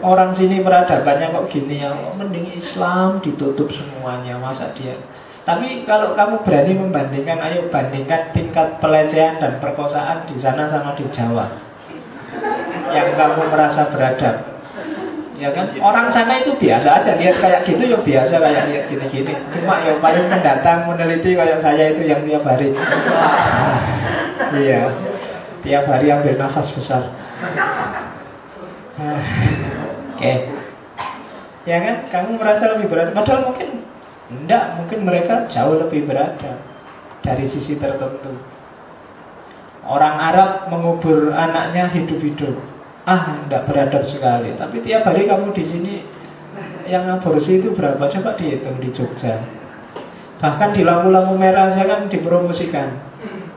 orang sini peradabannya kok gini ya, mending Islam ditutup semuanya masa dia. Tapi kalau kamu berani membandingkan, ayo bandingkan tingkat pelecehan dan perkosaan di sana sama di Jawa. Yang kamu merasa beradab. Ya kan? Orang sana itu biasa aja lihat kayak gitu ya biasa kayak lihat gini-gini. Cuma yang paling mendatang meneliti kayak saya itu yang tiap hari. Iya. Tiap hari ambil nafas besar. Oke. Okay. Ya kan? Kamu merasa lebih berat. Padahal mungkin Enggak, mungkin mereka jauh lebih berada dari sisi tertentu. Orang Arab mengubur anaknya hidup-hidup. Ah, enggak beradab sekali. Tapi tiap hari kamu di sini yang aborsi itu berapa? Coba dihitung di Jogja. Bahkan di lampu-lampu merah saya kan dipromosikan.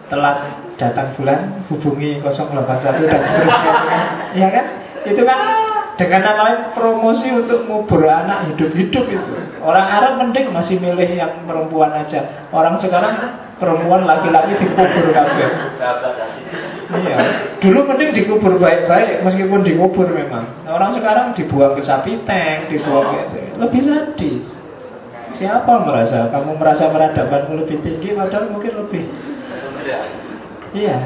Telat datang bulan hubungi 081 dan seterusnya. ya kan? Itu kan dengan namanya promosi untuk ngubur anak hidup-hidup itu. Orang Arab mending masih milih yang perempuan aja. Orang sekarang perempuan laki-laki dikubur kabeh. Iya. Dulu mending dikubur baik-baik meskipun dikubur memang. Orang sekarang dibuang ke sapi tank, dibuang gitu. Lebih sadis. Siapa merasa kamu merasa peradabanmu lebih tinggi padahal mungkin lebih Iya,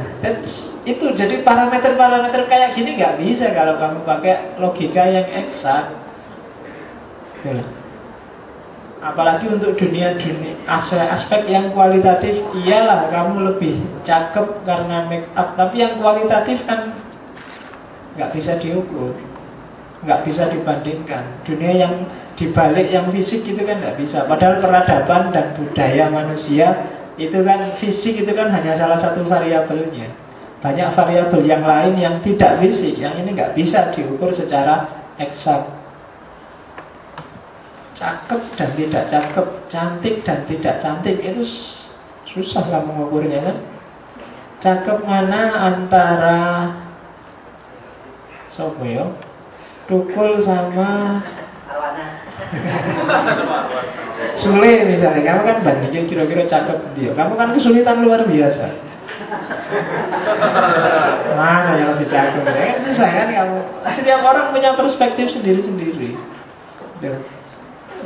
itu jadi parameter-parameter kayak gini nggak bisa kalau kamu pakai logika yang eksak. Ya. Apalagi untuk dunia dunia aspek yang kualitatif iyalah kamu lebih cakep karena make up, tapi yang kualitatif kan nggak bisa diukur, nggak bisa dibandingkan. Dunia yang dibalik yang fisik itu kan nggak bisa. Padahal peradaban dan budaya manusia itu kan fisik itu kan hanya salah satu variabelnya. Banyak variabel yang lain yang tidak fisik, yang ini nggak bisa diukur secara eksak. Cakep dan tidak cakep, cantik dan tidak cantik itu susah kamu mengukurnya kan. Cakep mana antara Sopo yo? Tukul sama Sule misalnya, kamu kan bandingin kira-kira cakep dia. Kamu kan kesulitan luar biasa. Mana yang lebih cakep? Ya kan susah kan kamu. Setiap orang punya perspektif sendiri-sendiri.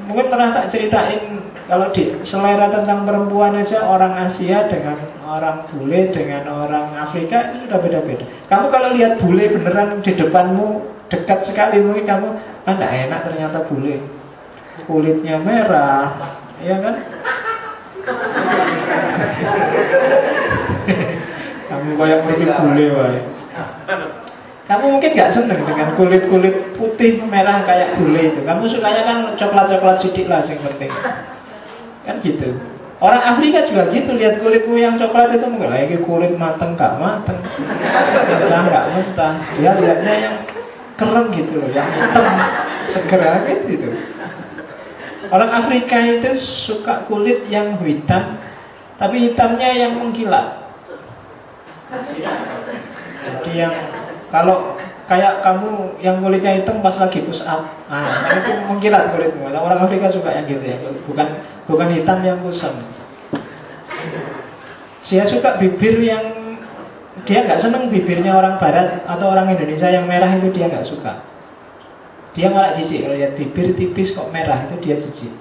Mungkin pernah tak ceritain kalau di selera tentang perempuan aja orang Asia dengan orang bule dengan orang Afrika itu sudah beda-beda. Kamu kalau lihat bule beneran di depanmu dekat sekali mungkin kamu kan enak ternyata bule kulitnya merah, ya kan? Kamu kayak pergi bule wae. Kamu mungkin nggak seneng dengan kulit-kulit putih merah kayak bule itu. Kamu sukanya kan coklat-coklat sidik lah yang penting. Kan gitu. Orang Afrika juga gitu, lihat kulitmu yang coklat itu mungkin lagi kulit mateng gak mateng, mentah gak mentah. Dia lihatnya yang keren gitu loh, yang hitam, segera gitu. Orang Afrika itu suka kulit yang hitam, tapi hitamnya yang mengkilat. Jadi yang kalau kayak kamu yang kulitnya hitam pas lagi push up, nah itu mengkilat kulitmu. Nah, orang Afrika suka yang gitu ya, bukan bukan hitam yang kusam. Dia suka bibir yang dia nggak seneng bibirnya orang Barat atau orang Indonesia yang merah itu dia nggak suka. Dia malah jijik kalau lihat bibir tipis kok merah itu dia jijik.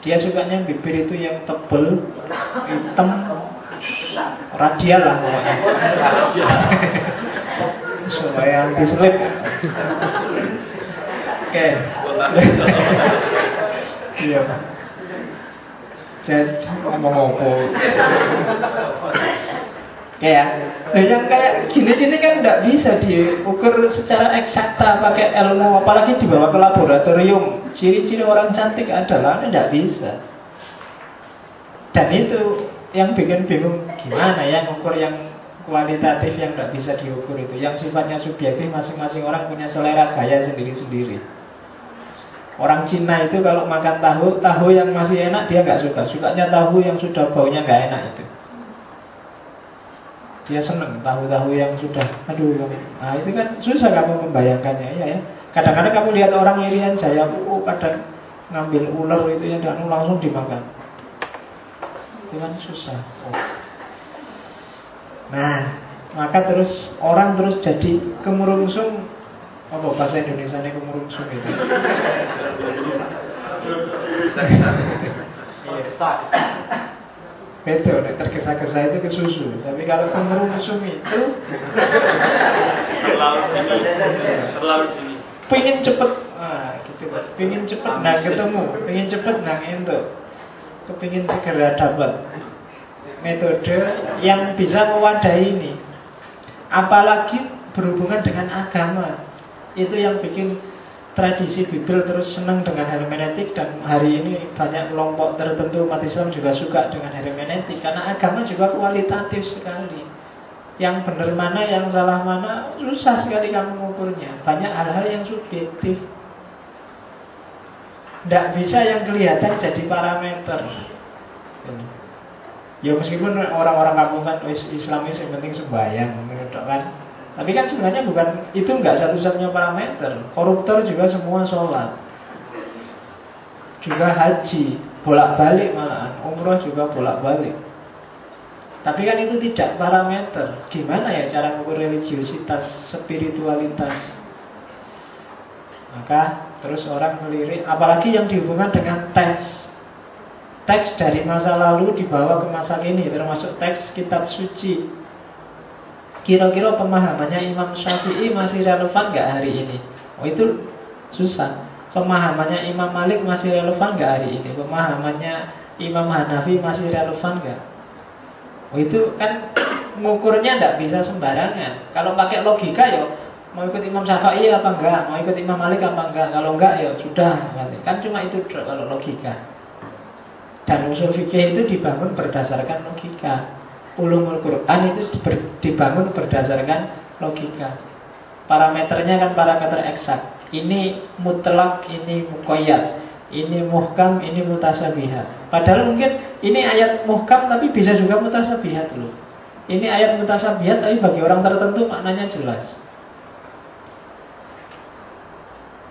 Dia sukanya bibir itu yang tebel, hitam, radial lah pokoknya. Supaya anti slip. Oke. Iya. Jadi ngomong apa? Ya, dan yang kayak gini-gini kan tidak bisa diukur secara eksakta pakai ilmu, apalagi dibawa ke laboratorium. Ciri-ciri orang cantik adalah tidak bisa. Dan itu yang bikin bingung gimana ya ukur yang kualitatif yang tidak bisa diukur itu, yang sifatnya subjektif masing-masing orang punya selera gaya sendiri-sendiri. Orang Cina itu kalau makan tahu, tahu yang masih enak dia nggak suka, sukanya tahu yang sudah baunya nggak enak itu. Dia senang tahu-tahu yang sudah Aduh Nah itu kan susah kamu membayangkannya ya ya. Kadang-kadang kamu lihat orang irian saya oh, kadang ngambil ular itu ya Dan langsung dimakan. Itu kan susah. Oh. Nah Maka terus orang terus jadi kemurungsung. Apa bahasa Indonesia ini kemurungsung itu? Beda, nek tergesa-gesa itu ke susu. Tapi kalau kemerungsung itu terlalu dini. Terlalu dini. Pengen cepet, ah, gitu. Pengen cepet nang ketemu, pengen cepet nang itu. Kepingin segera dapat metode yang bisa mewadahi ini. Apalagi berhubungan dengan agama. Itu yang bikin tradisi Bible terus senang dengan hermeneutik dan hari ini banyak kelompok tertentu umat Islam juga suka dengan hermeneutik karena agama juga kualitatif sekali. Yang benar mana, yang salah mana, susah sekali kamu mengukurnya. Banyak hal-hal yang subjektif. Tidak bisa yang kelihatan jadi parameter. Ya meskipun orang-orang kampung kan Islam itu yang penting sembahyang, kan tapi kan sebenarnya bukan itu nggak satu-satunya parameter. Koruptor juga semua sholat, juga haji, bolak-balik malahan, umroh juga bolak-balik. Tapi kan itu tidak parameter. Gimana ya cara mengukur religiositas, spiritualitas? Maka terus orang melirik, apalagi yang dihubungkan dengan teks. Teks dari masa lalu dibawa ke masa kini, termasuk teks kitab suci Kira-kira pemahamannya Imam Syafi'i masih relevan nggak hari ini? Oh itu susah. Pemahamannya Imam Malik masih relevan nggak hari ini? Pemahamannya Imam Hanafi masih relevan nggak? Oh itu kan ngukurnya nggak bisa sembarangan. Kalau pakai logika ya mau ikut Imam Syafi'i apa enggak, mau ikut Imam Malik apa enggak. Kalau enggak ya sudah. Kan cuma itu kalau logika. Dan usul fikih itu dibangun berdasarkan logika ulumul Quran itu dibangun berdasarkan logika. Parameternya kan parameter eksak. Ini mutlak, ini mukoyat. Ini muhkam, ini mutasabihat. Padahal mungkin ini ayat muhkam tapi bisa juga mutasabihat loh. Ini ayat mutasabihat tapi bagi orang tertentu maknanya jelas.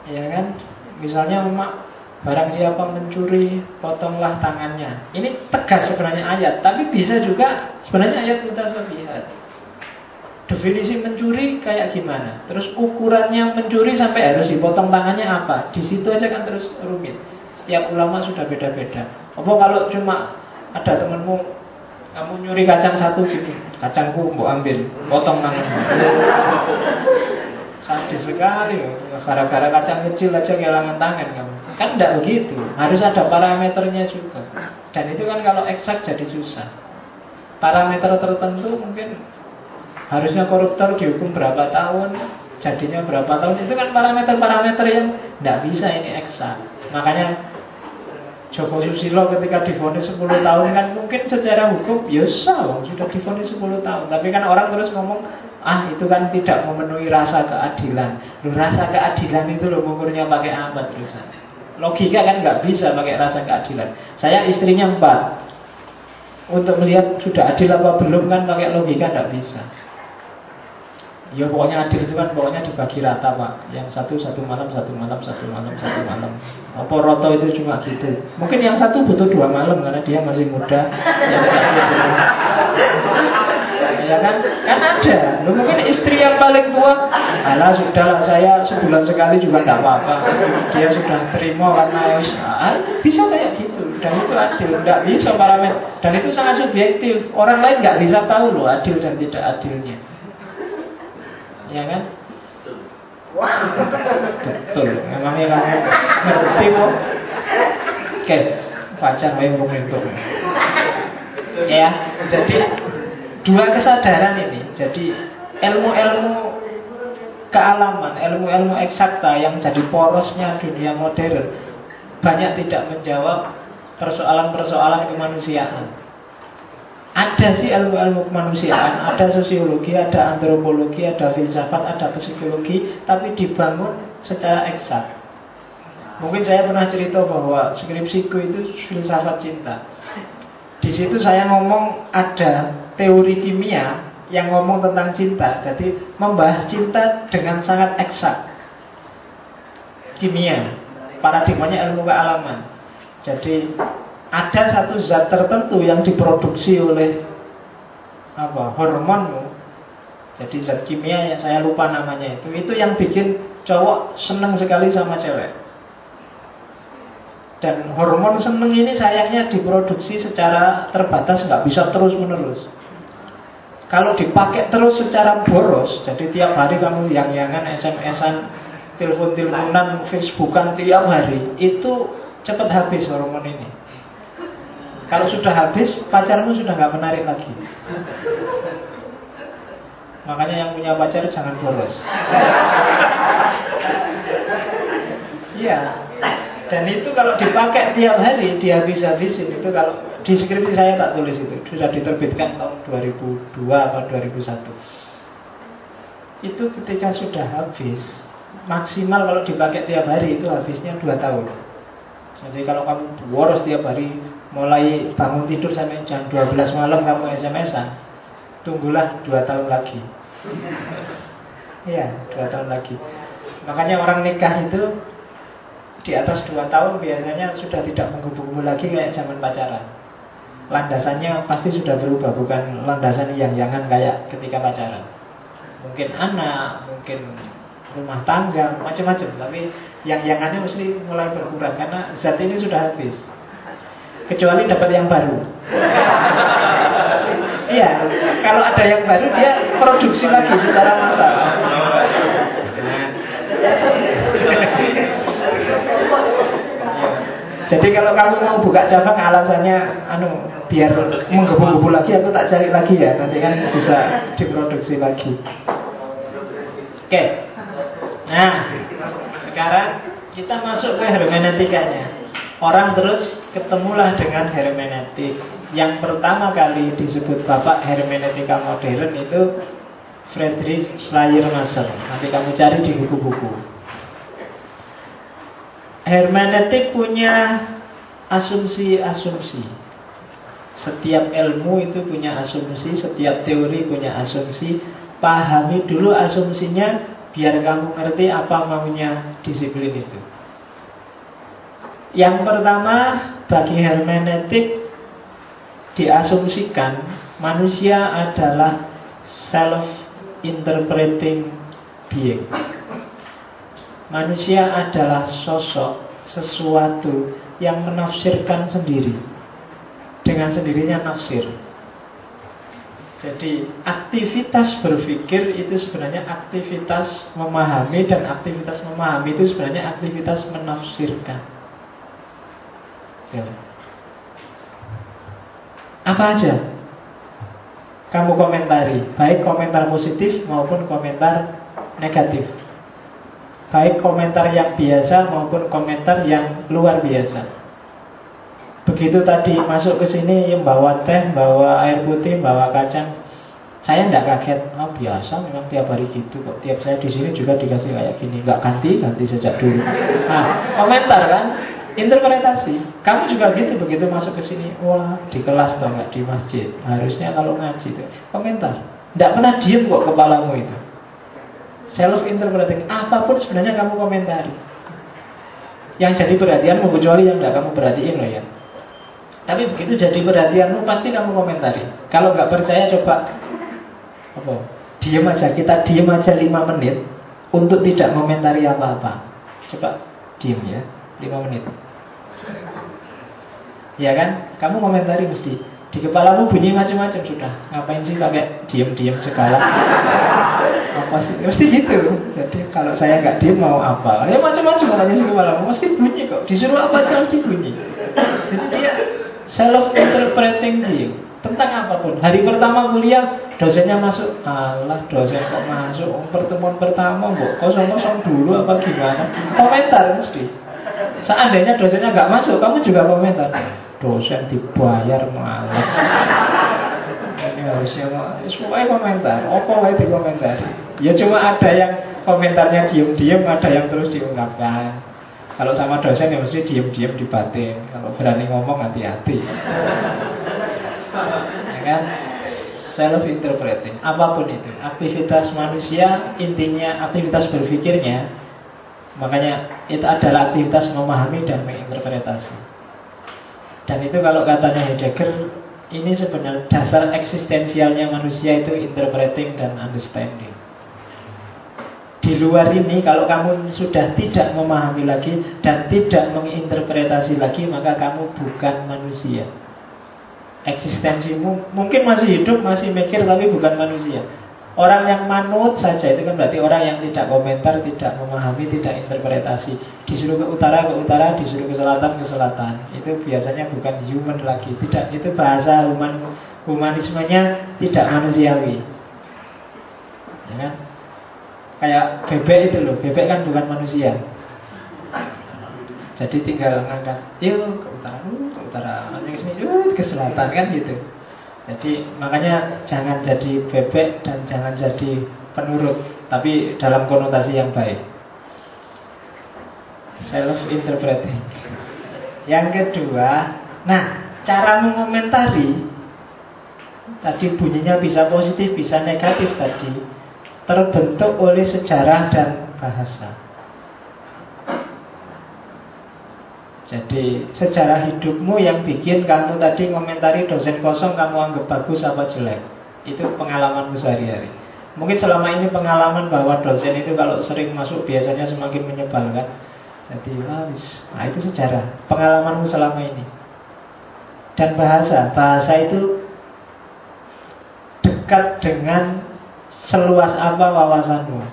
Ya kan? Misalnya Barang siapa mencuri, potonglah tangannya. Ini tegas sebenarnya ayat, tapi bisa juga sebenarnya ayat mutasabihat. Definisi mencuri kayak gimana? Terus ukurannya mencuri sampai harus dipotong tangannya apa? Di situ aja kan terus rumit. Setiap ulama sudah beda-beda. Apa kalau cuma ada temenmu kamu nyuri kacang satu gini, kacangku mau ambil, potong tangannya. Sadis sekali, gara-gara kacang kecil aja kehilangan tangan kamu. Kan tidak begitu, harus ada parameternya juga. Dan itu kan kalau eksak jadi susah. Parameter tertentu mungkin harusnya koruptor dihukum berapa tahun, jadinya berapa tahun. Itu kan parameter-parameter yang tidak bisa ini eksak. Makanya Joko Susilo ketika difonis 10 tahun kan mungkin secara hukum ya sah sudah difonis 10 tahun. Tapi kan orang terus ngomong ah itu kan tidak memenuhi rasa keadilan. Rasa keadilan itu loh mengukurnya pakai apa terusan? Logika kan nggak bisa pakai rasa keadilan. Saya istrinya empat. Untuk melihat sudah adil apa belum kan pakai logika nggak bisa. Ya pokoknya adil itu kan pokoknya dibagi rata pak Yang satu satu malam, satu malam, satu malam, satu malam Apa roto itu cuma gitu Mungkin yang satu butuh dua malam karena dia masih muda Yang satu ya kan? Kan ada. Lu mungkin istri yang paling tua, alah sudahlah saya sebulan sekali juga tidak apa-apa. Dia sudah terima karena ah, bisa kayak gitu. Dan itu adil, tidak bisa parameter. Dan itu sangat subjektif. Orang lain nggak bisa tahu loh adil dan tidak adilnya. Ya kan? Betul. Memangnya kamu ngerti kok. Oke, pacar yang itu. Ya, jadi Dua kesadaran ini. Jadi ilmu-ilmu kealaman, ilmu-ilmu eksakta yang jadi porosnya dunia modern banyak tidak menjawab persoalan-persoalan kemanusiaan. Ada sih ilmu-ilmu kemanusiaan, ada sosiologi, ada antropologi, ada filsafat, ada psikologi, tapi dibangun secara eksak. Mungkin saya pernah cerita bahwa skripsiku itu filsafat cinta. Di situ saya ngomong ada teori kimia yang ngomong tentang cinta. Jadi membahas cinta dengan sangat eksak. Kimia, paradigmanya ilmu kealaman. Jadi ada satu zat tertentu yang diproduksi oleh apa hormonmu. Jadi zat kimia yang saya lupa namanya itu, itu yang bikin cowok seneng sekali sama cewek. Dan hormon seneng ini sayangnya diproduksi secara terbatas, nggak bisa terus menerus. Kalau dipakai terus secara boros, jadi tiap hari kamu yang-yangan, SMS-an, telepon-teleponan, Facebookan tiap hari, itu cepat habis hormon ini. Kalau sudah habis, pacarmu sudah nggak menarik lagi. Makanya yang punya pacar jangan boros. Iya. Dan itu kalau dipakai tiap hari dihabis-habisin itu kalau di skripsi saya tak tulis itu sudah diterbitkan tahun 2002 atau 2001. Itu ketika sudah habis maksimal kalau dipakai tiap hari itu habisnya 2 tahun. Jadi kalau kamu boros tiap hari mulai bangun tidur sampai jam 12 malam kamu SMS-an, tunggulah 2 tahun lagi. Iya, 2 tahun lagi. Makanya orang nikah itu di atas 2 tahun biasanya sudah tidak menghubungi lagi kayak zaman pacaran. Landasannya pasti sudah berubah, bukan landasan yang jangan kayak ketika pacaran. Mungkin anak, mungkin rumah tangga, macam-macam. Tapi yang yangannya mesti mulai berkurang karena zat ini sudah habis. Kecuali dapat yang baru. Iya, kalau ada yang baru dia produksi lagi secara massal. Jadi kalau kamu mau buka cabang alasannya anu biar menggebu-gebu lagi aku tak cari lagi ya nanti kan bisa diproduksi lagi. Oke. Nah, sekarang kita masuk ke hermeneutikanya. Orang terus ketemulah dengan hermeneutik. Yang pertama kali disebut bapak hermeneutika modern itu Friedrich Schleiermacher. Nanti kamu cari di buku-buku. Hermeneutik punya asumsi-asumsi. Setiap ilmu itu punya asumsi, setiap teori punya asumsi. Pahami dulu asumsinya biar kamu ngerti apa maunya disiplin itu. Yang pertama, bagi hermeneutik diasumsikan manusia adalah self-interpreting being. Manusia adalah sosok sesuatu yang menafsirkan sendiri dengan sendirinya nafsir. Jadi aktivitas berpikir itu sebenarnya aktivitas memahami dan aktivitas memahami itu sebenarnya aktivitas menafsirkan. Ya. Apa aja? Kamu komentari, baik komentar positif maupun komentar negatif. Baik komentar yang biasa maupun komentar yang luar biasa. Begitu tadi masuk ke sini bawa teh, bawa air putih, bawa kacang. Saya tidak kaget, oh biasa memang tiap hari gitu kok. Tiap saya di sini juga dikasih kayak gini. Nggak ganti, ganti sejak dulu. Nah, komentar kan? Interpretasi. Kamu juga gitu, begitu masuk ke sini. Wah, di kelas atau nggak di masjid. Harusnya kalau ngaji Komentar. Tidak pernah diem kok kepalamu itu Self interpreting apa pun sebenarnya kamu komentari. Yang jadi perhatian kecuali yang tidak kamu perhatiin loh ya. Tapi begitu jadi perhatianmu pasti kamu komentari. Kalau nggak percaya coba apa? Diam aja kita diam aja 5 menit untuk tidak komentari apa-apa. Coba diam ya 5 menit. Ya kan? Kamu komentari mesti di kepalamu bunyi macam-macam sudah. Ngapain sih pakai diam-diam segala? apa sih? Mesti gitu. Jadi kalau saya nggak diam mau apa? Ya macam-macam katanya sih kepalamu. Mesti bunyi kok. Disuruh apa aja mesti bunyi. Jadi dia self interpreting dia tentang apa pun. Hari pertama kuliah dosennya masuk, Allah dosen kok masuk pertemuan pertama kok kosong-kosong dulu apa gimana? Komentar mesti. Seandainya dosennya nggak masuk, kamu juga komentar dosen dibayar males. Ini harusnya semua komentar. Apa wae komentar? Ya cuma ada yang komentarnya diem-diem ada yang terus diungkapkan. Kalau sama dosen ya mesti diem-diem di batin. Kalau berani ngomong hati-hati. Ya kan? Self interpreting apa pun itu. Aktivitas manusia intinya aktivitas berpikirnya makanya itu adalah aktivitas memahami dan menginterpretasi. Dan itu kalau katanya Heidegger Ini sebenarnya dasar eksistensialnya manusia itu interpreting dan understanding. Di luar ini kalau kamu sudah tidak memahami lagi Dan tidak menginterpretasi lagi Maka kamu bukan manusia. Eksistensimu mungkin masih hidup, masih mikir Tapi bukan manusia Orang yang manut saja itu kan berarti orang yang tidak komentar, tidak memahami, tidak interpretasi. Disuruh ke utara ke utara, disuruh ke selatan ke selatan. Itu biasanya bukan human lagi. Tidak, itu bahasa human humanismenya tidak manusiawi. Ya kan? Kayak bebek itu loh, bebek kan bukan manusia. Jadi tinggal ngangkat, yuk ke utara, uh, ke utara, uh, ke selatan kan gitu. Jadi makanya jangan jadi bebek dan jangan jadi penurut, tapi dalam konotasi yang baik. Self interpreting. Yang kedua, nah cara mengomentari tadi bunyinya bisa positif, bisa negatif tadi terbentuk oleh sejarah dan bahasa. Jadi sejarah hidupmu yang bikin kamu tadi komentari dosen kosong kamu anggap bagus apa jelek? Itu pengalamanmu sehari-hari. Mungkin selama ini pengalaman bahwa dosen itu kalau sering masuk biasanya semakin menyebalkan. Jadi habis Nah itu sejarah Pengalamanmu selama ini. Dan bahasa Bahasa itu dekat dengan seluas apa wawasanmu.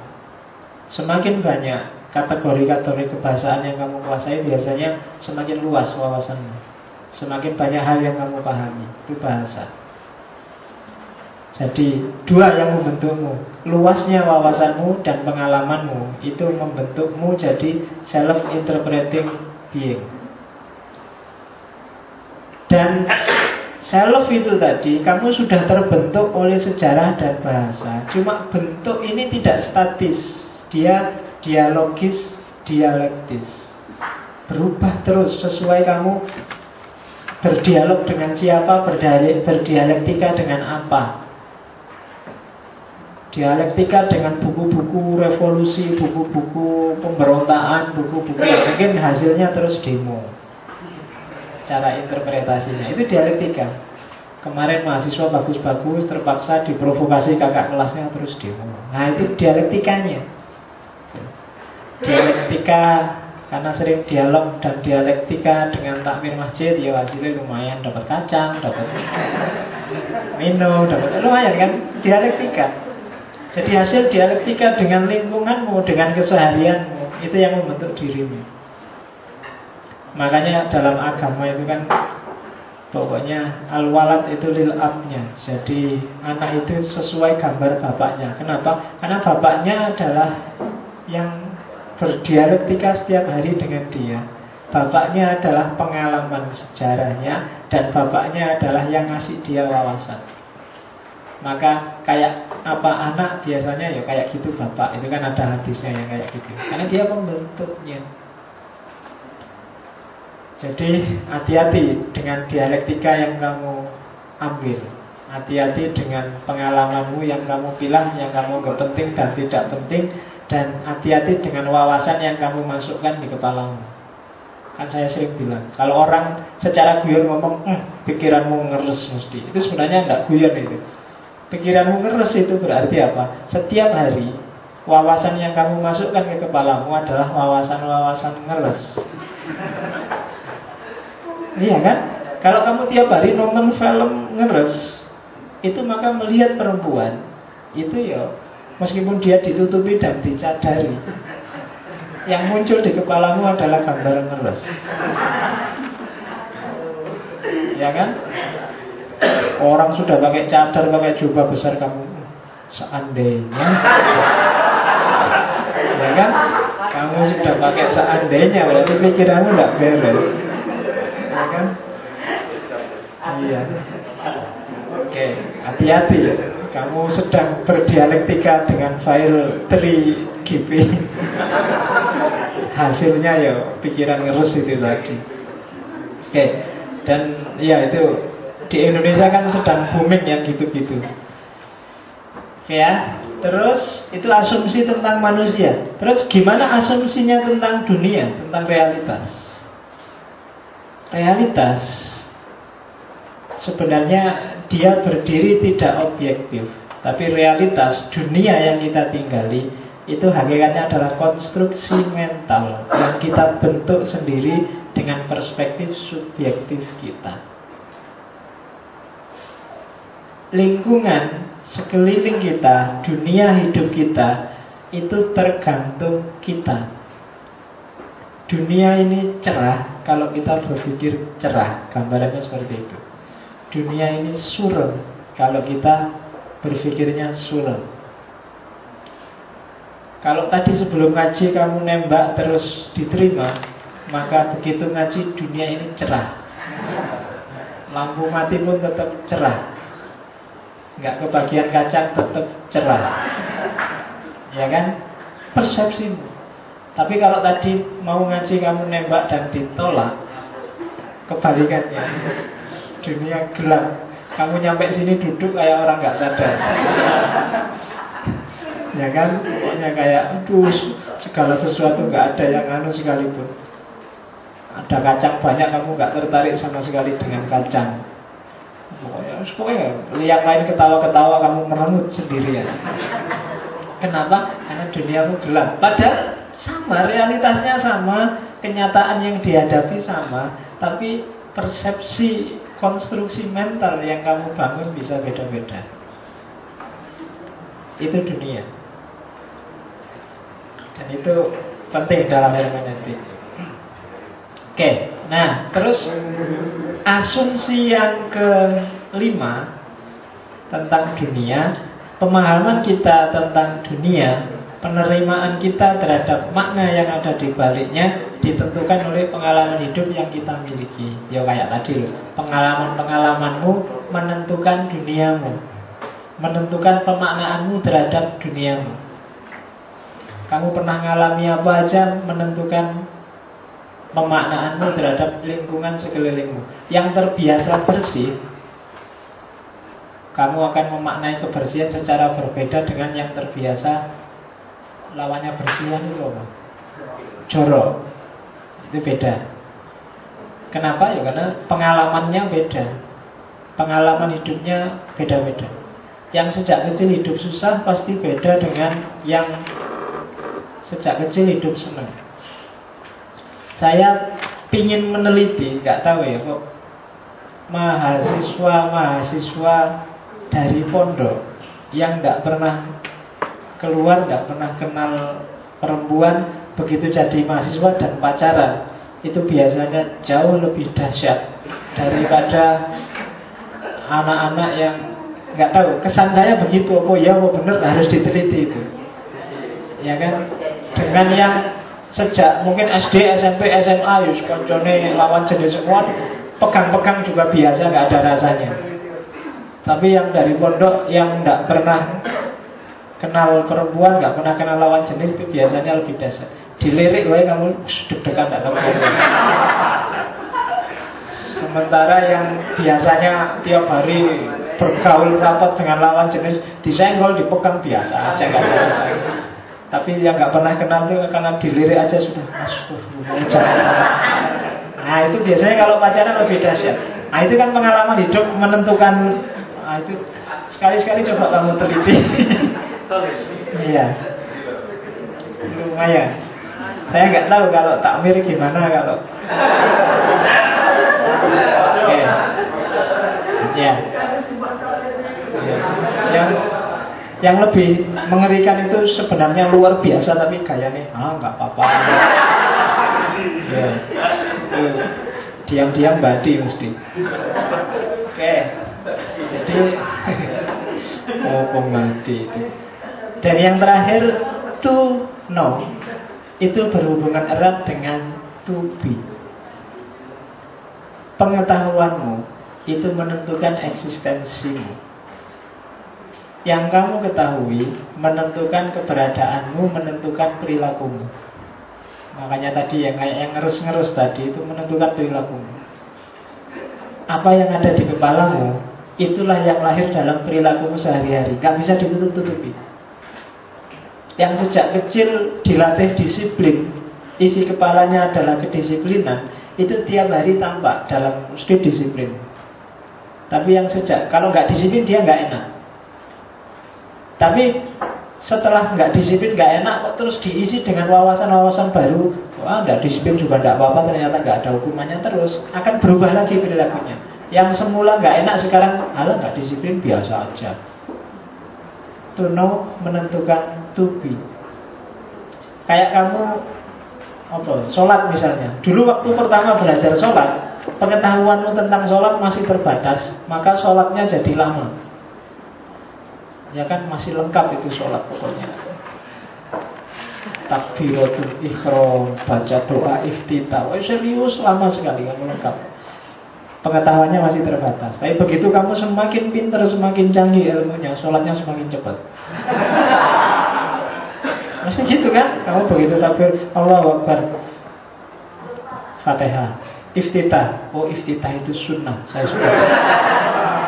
Semakin banyak kategori-kategori kebahasaan yang kamu kuasai biasanya semakin luas wawasanmu. Semakin banyak hal yang kamu pahami. Itu bahasa. Jadi dua yang membentukmu Luasnya wawasanmu dan pengalamanmu Itu membentukmu jadi self-interpreting being Dan self itu tadi Kamu sudah terbentuk oleh sejarah dan bahasa Cuma bentuk ini tidak statis Dia dialogis, dialektis. Berubah terus sesuai kamu berdialog dengan siapa, berdialektika dengan apa. Dialektika dengan buku-buku revolusi, buku-buku pemberontakan, buku-buku mungkin hasilnya terus demo. Cara interpretasinya itu dialektika. Kemarin mahasiswa bagus-bagus terpaksa diprovokasi kakak kelasnya terus demo. Nah itu dialektikanya dialektika karena sering dialog dan dialektika dengan takmir masjid ya hasilnya lumayan dapat kacang dapat minum dapat lumayan kan dialektika. Jadi hasil dialektika dengan lingkunganmu dengan keseharianmu itu yang membentuk dirimu. Makanya dalam agama itu kan pokoknya al-walad itu lil abnya jadi anak itu sesuai gambar bapaknya. Kenapa? Karena bapaknya adalah yang berdialektika setiap hari dengan dia. Bapaknya adalah pengalaman sejarahnya dan bapaknya adalah yang ngasih dia wawasan. Maka kayak apa anak biasanya ya kayak gitu bapak. Itu kan ada hadisnya yang kayak gitu. Karena dia pembentuknya. Jadi hati-hati dengan dialektika yang kamu ambil. Hati-hati dengan pengalamanmu yang kamu bilang, yang kamu gak penting dan tidak penting dan hati-hati dengan wawasan yang kamu masukkan di kepalamu Kan saya sering bilang Kalau orang secara guyon ngomong hm, Pikiranmu ngeres mesti Itu sebenarnya tidak guyon itu Pikiranmu ngeres itu berarti apa? Setiap hari Wawasan yang kamu masukkan ke kepalamu adalah wawasan-wawasan ngeres Iya kan? Kalau kamu tiap hari nonton film ngeres Itu maka melihat perempuan Itu ya Meskipun dia ditutupi dan dicadari Yang muncul di kepalamu adalah gambar ngeres Ya kan? Orang sudah pakai cadar, pakai jubah besar kamu Seandainya Ya kan? Kamu sudah pakai seandainya Berarti pikiranmu tidak beres Ya kan? Iya Oke, hati-hati ya kamu sedang berdialektika dengan file 3GP Hasilnya ya pikiran ngerus itu tadi. Oke Dan ya itu Di Indonesia kan sedang booming yang gitu-gitu. Oke ya Terus itu asumsi tentang manusia. Terus gimana asumsinya tentang dunia Tentang realitas? Realitas Sebenarnya dia berdiri tidak objektif Tapi realitas dunia yang kita tinggali Itu hakikatnya adalah konstruksi mental Yang kita bentuk sendiri dengan perspektif subjektif kita. Lingkungan sekeliling kita, dunia hidup kita Itu tergantung kita. Dunia ini cerah kalau kita berpikir cerah Gambarannya seperti itu dunia ini suram kalau kita berpikirnya suram. Kalau tadi sebelum ngaji kamu nembak terus diterima, Maka begitu ngaji dunia ini cerah. Lampu mati pun tetap cerah. Nggak kebagian kacang tetap cerah. Ya kan? Persepsimu. Tapi kalau tadi mau ngaji kamu nembak dan ditolak Kebalikannya Dunia gelap. Kamu nyampe sini duduk kayak orang nggak sadar. Ya kan? Pokoknya kayak Aduh segala sesuatu nggak ada yang anu sekalipun. Ada kacang banyak kamu nggak tertarik sama sekali dengan kacang. Pokoknya, pokoknya lihat lain ketawa-ketawa kamu merengut sendirian. Kenapa? Karena dunia itu gelap. Padahal sama, realitasnya sama Kenyataan yang dihadapi sama Tapi persepsi konstruksi mental yang kamu bangun bisa beda-beda. Itu dunia. Dan itu penting dalam hermeneutik. Oke, nah terus asumsi yang kelima tentang dunia, pemahaman kita tentang dunia, penerimaan kita terhadap makna yang ada di baliknya ditentukan oleh pengalaman hidup yang kita miliki. Ya kayak tadi loh, pengalaman-pengalamanmu menentukan duniamu, menentukan pemaknaanmu terhadap duniamu. Kamu pernah mengalami apa aja menentukan pemaknaanmu terhadap lingkungan sekelilingmu. Yang terbiasa bersih, kamu akan memaknai kebersihan secara berbeda dengan yang terbiasa lawannya bersihan itu apa? Jorok. Itu beda. Kenapa? Ya karena pengalamannya beda. Pengalaman hidupnya beda-beda. Yang sejak kecil hidup susah pasti beda dengan yang sejak kecil hidup senang. Saya ingin meneliti, nggak tahu ya kok mahasiswa-mahasiswa dari pondok yang nggak pernah keluar, nggak pernah kenal perempuan, begitu jadi mahasiswa dan pacaran, itu biasanya jauh lebih dahsyat daripada anak-anak yang nggak tahu. Kesan saya begitu, oh ya, oh benar harus diteliti itu, ya kan? Dengan yang Sejak mungkin SD, SMP, SMA Yus koncone lawan jenis semua Pegang-pegang juga biasa nggak ada rasanya Tapi yang dari pondok Yang nggak pernah Kenal perempuan, nggak pernah kenal lawan jenis Itu biasanya lebih dasar Dilirik gue kamu deg-degan Sementara yang biasanya tiap hari bergaul rapat dengan lawan jenis Disenggol, dipegang biasa aja nggak rasanya tapi yang nggak pernah kenal itu karena dilirik aja sudah Nah itu biasanya kalau pacaran lebih dahsyat. Nah itu kan pengalaman hidup menentukan. Nah itu sekali-sekali coba kamu teliti. Iya. Lumayan. Saya nggak tahu kalau takmir gimana kalau. Oke. Ya. Yang yang lebih mengerikan itu sebenarnya luar biasa tapi gayanya ah nggak apa-apa. ya. Diam-diam badi mesti. Oke. Jadi oh mati itu. Dan yang terakhir to know itu berhubungan erat dengan to be. Pengetahuanmu itu menentukan eksistensimu. Yang kamu ketahui menentukan keberadaanmu, menentukan perilakumu. Makanya tadi yang kayak yang ngerus-ngerus tadi itu menentukan perilakumu. Apa yang ada di kepalamu, itulah yang lahir dalam perilakumu sehari-hari. Gak bisa ditutup-tutupi. Yang sejak kecil dilatih disiplin, isi kepalanya adalah kedisiplinan, itu tiap hari tampak dalam mesti disiplin. Tapi yang sejak kalau nggak disiplin dia nggak enak. Tapi setelah nggak disiplin nggak enak kok terus diisi dengan wawasan-wawasan baru? Wah nggak disiplin juga nggak apa-apa ternyata nggak ada hukumannya terus. Akan berubah lagi perilakunya. Yang semula nggak enak sekarang halah nggak disiplin biasa aja to know menentukan to be kayak kamu apa sholat misalnya dulu waktu pertama belajar sholat pengetahuanmu tentang sholat masih terbatas maka sholatnya jadi lama Ya kan masih lengkap itu sholat pokoknya takbiratul ikhram, baca doa iftitah. Serius lama sekali kamu lengkap. Pengetahuannya masih terbatas. Tapi begitu kamu semakin pintar, semakin canggih ilmunya, sholatnya semakin cepat. Masih gitu kan? Kamu begitu takbir Allah Akbar. Fatihah. Iftitah. Oh, iftitah itu sunnah. Saya suka.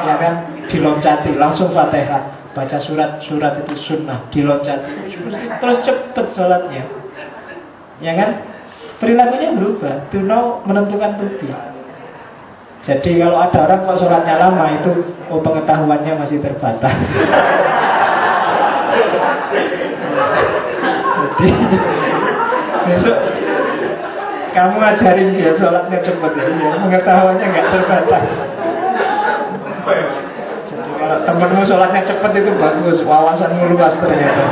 ya kan? Diloncati langsung Fatihah. Baca surat-surat itu sunnah, diloncati. Terus cepet sholatnya. Ya kan? Perilakunya berubah. Know menentukan tubi. Jadi kalau ada orang kok sholatnya lama itu oh pengetahuannya masih terbatas. Jadi besok kamu ajarin dia sholatnya cepat ya, ya pengetahuannya nggak terbatas. Jadi kalau temenmu sholatnya cepat itu bagus, wawasanmu luas ternyata.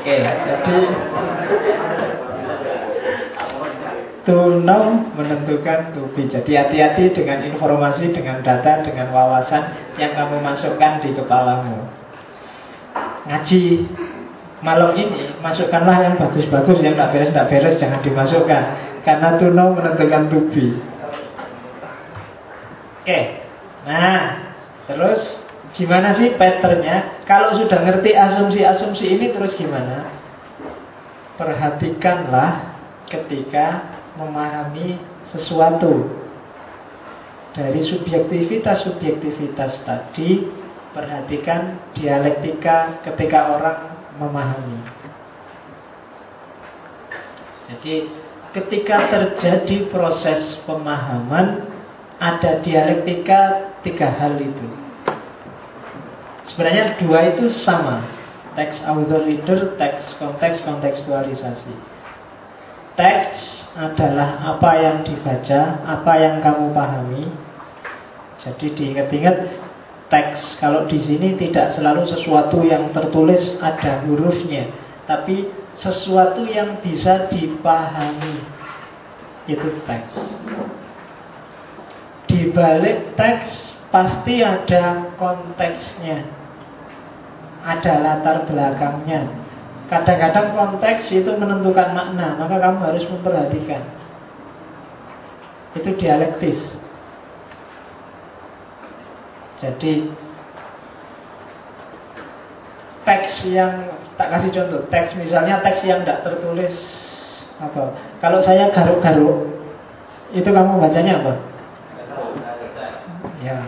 Oke, jadi to know menentukan to be. Jadi hati-hati dengan informasi, dengan data, dengan wawasan yang kamu masukkan di kepalamu. Ngaji malam ini masukkanlah yang bagus-bagus yang tidak beres tidak beres jangan dimasukkan. Karena tuno menentukan tubi. Oke. Nah terus gimana sih patternnya? Kalau sudah ngerti asumsi-asumsi ini terus gimana? Perhatikanlah ketika memahami sesuatu dari subjektivitas-subjektivitas tadi perhatikan dialektika ketika orang memahami. Jadi ketika terjadi proses pemahaman ada dialektika tiga hal itu. Sebenarnya dua itu sama. Teks author reader, teks konteks, kontekstualisasi. Teks adalah apa yang dibaca, apa yang kamu pahami. Jadi diingat-ingat teks. Kalau di sini tidak selalu sesuatu yang tertulis ada hurufnya, tapi sesuatu yang bisa dipahami. Itu teks. Di balik teks pasti ada konteksnya. Ada latar belakangnya. Kadang-kadang konteks itu menentukan makna, maka kamu harus memperhatikan. Itu dialektis. Jadi teks yang tak kasih contoh, teks misalnya teks yang tidak tertulis apa? Kalau saya garuk-garuk, itu kamu bacanya apa? Ya.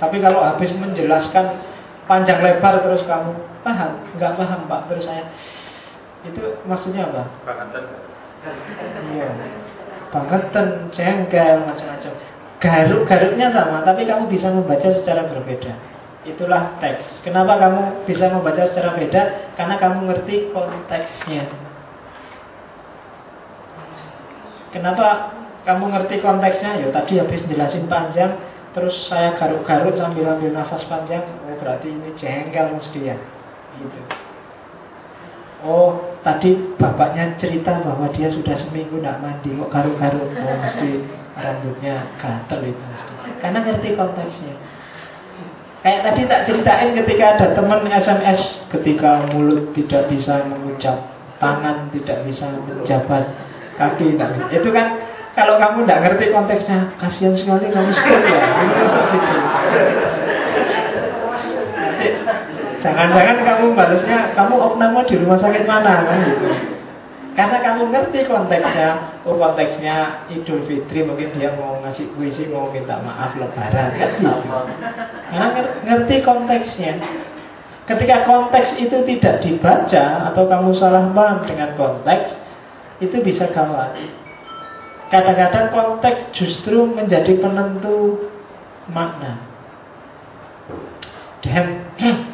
Tapi kalau habis menjelaskan panjang lebar terus kamu paham, nggak paham pak, terus saya itu maksudnya apa? Bangetan. Iya. Bangetan, jengkel, macam-macam. Garuk-garuknya sama, tapi kamu bisa membaca secara berbeda. Itulah teks. Kenapa kamu bisa membaca secara beda? Karena kamu ngerti konteksnya. Kenapa kamu ngerti konteksnya? Ya tadi habis jelasin panjang, terus saya garuk-garuk sambil ambil nafas panjang. Oh berarti ini jengkel mesti ya. Oh, tadi bapaknya cerita bahwa dia sudah seminggu tidak mandi, kok garuk-garuk. Oh, mesti rambutnya gatel itu Karena ngerti konteksnya. Kayak tadi tak ceritain ketika ada teman SMS ketika mulut tidak bisa mengucap, tangan tidak bisa menjabat, kaki tidak bisa. Itu kan kalau kamu tidak ngerti konteksnya, kasihan sekali kamu stroke ya. Jangan-jangan kamu balasnya, kamu opname di rumah sakit mana kan gitu. Karena kamu ngerti konteksnya Oh konteksnya Idul Fitri Mungkin dia mau ngasih puisi Mau minta maaf lebaran kan gitu. Karena ngerti konteksnya Ketika konteks itu tidak dibaca Atau kamu salah paham dengan konteks Itu bisa gawat Kadang-kadang konteks justru menjadi penentu makna Dan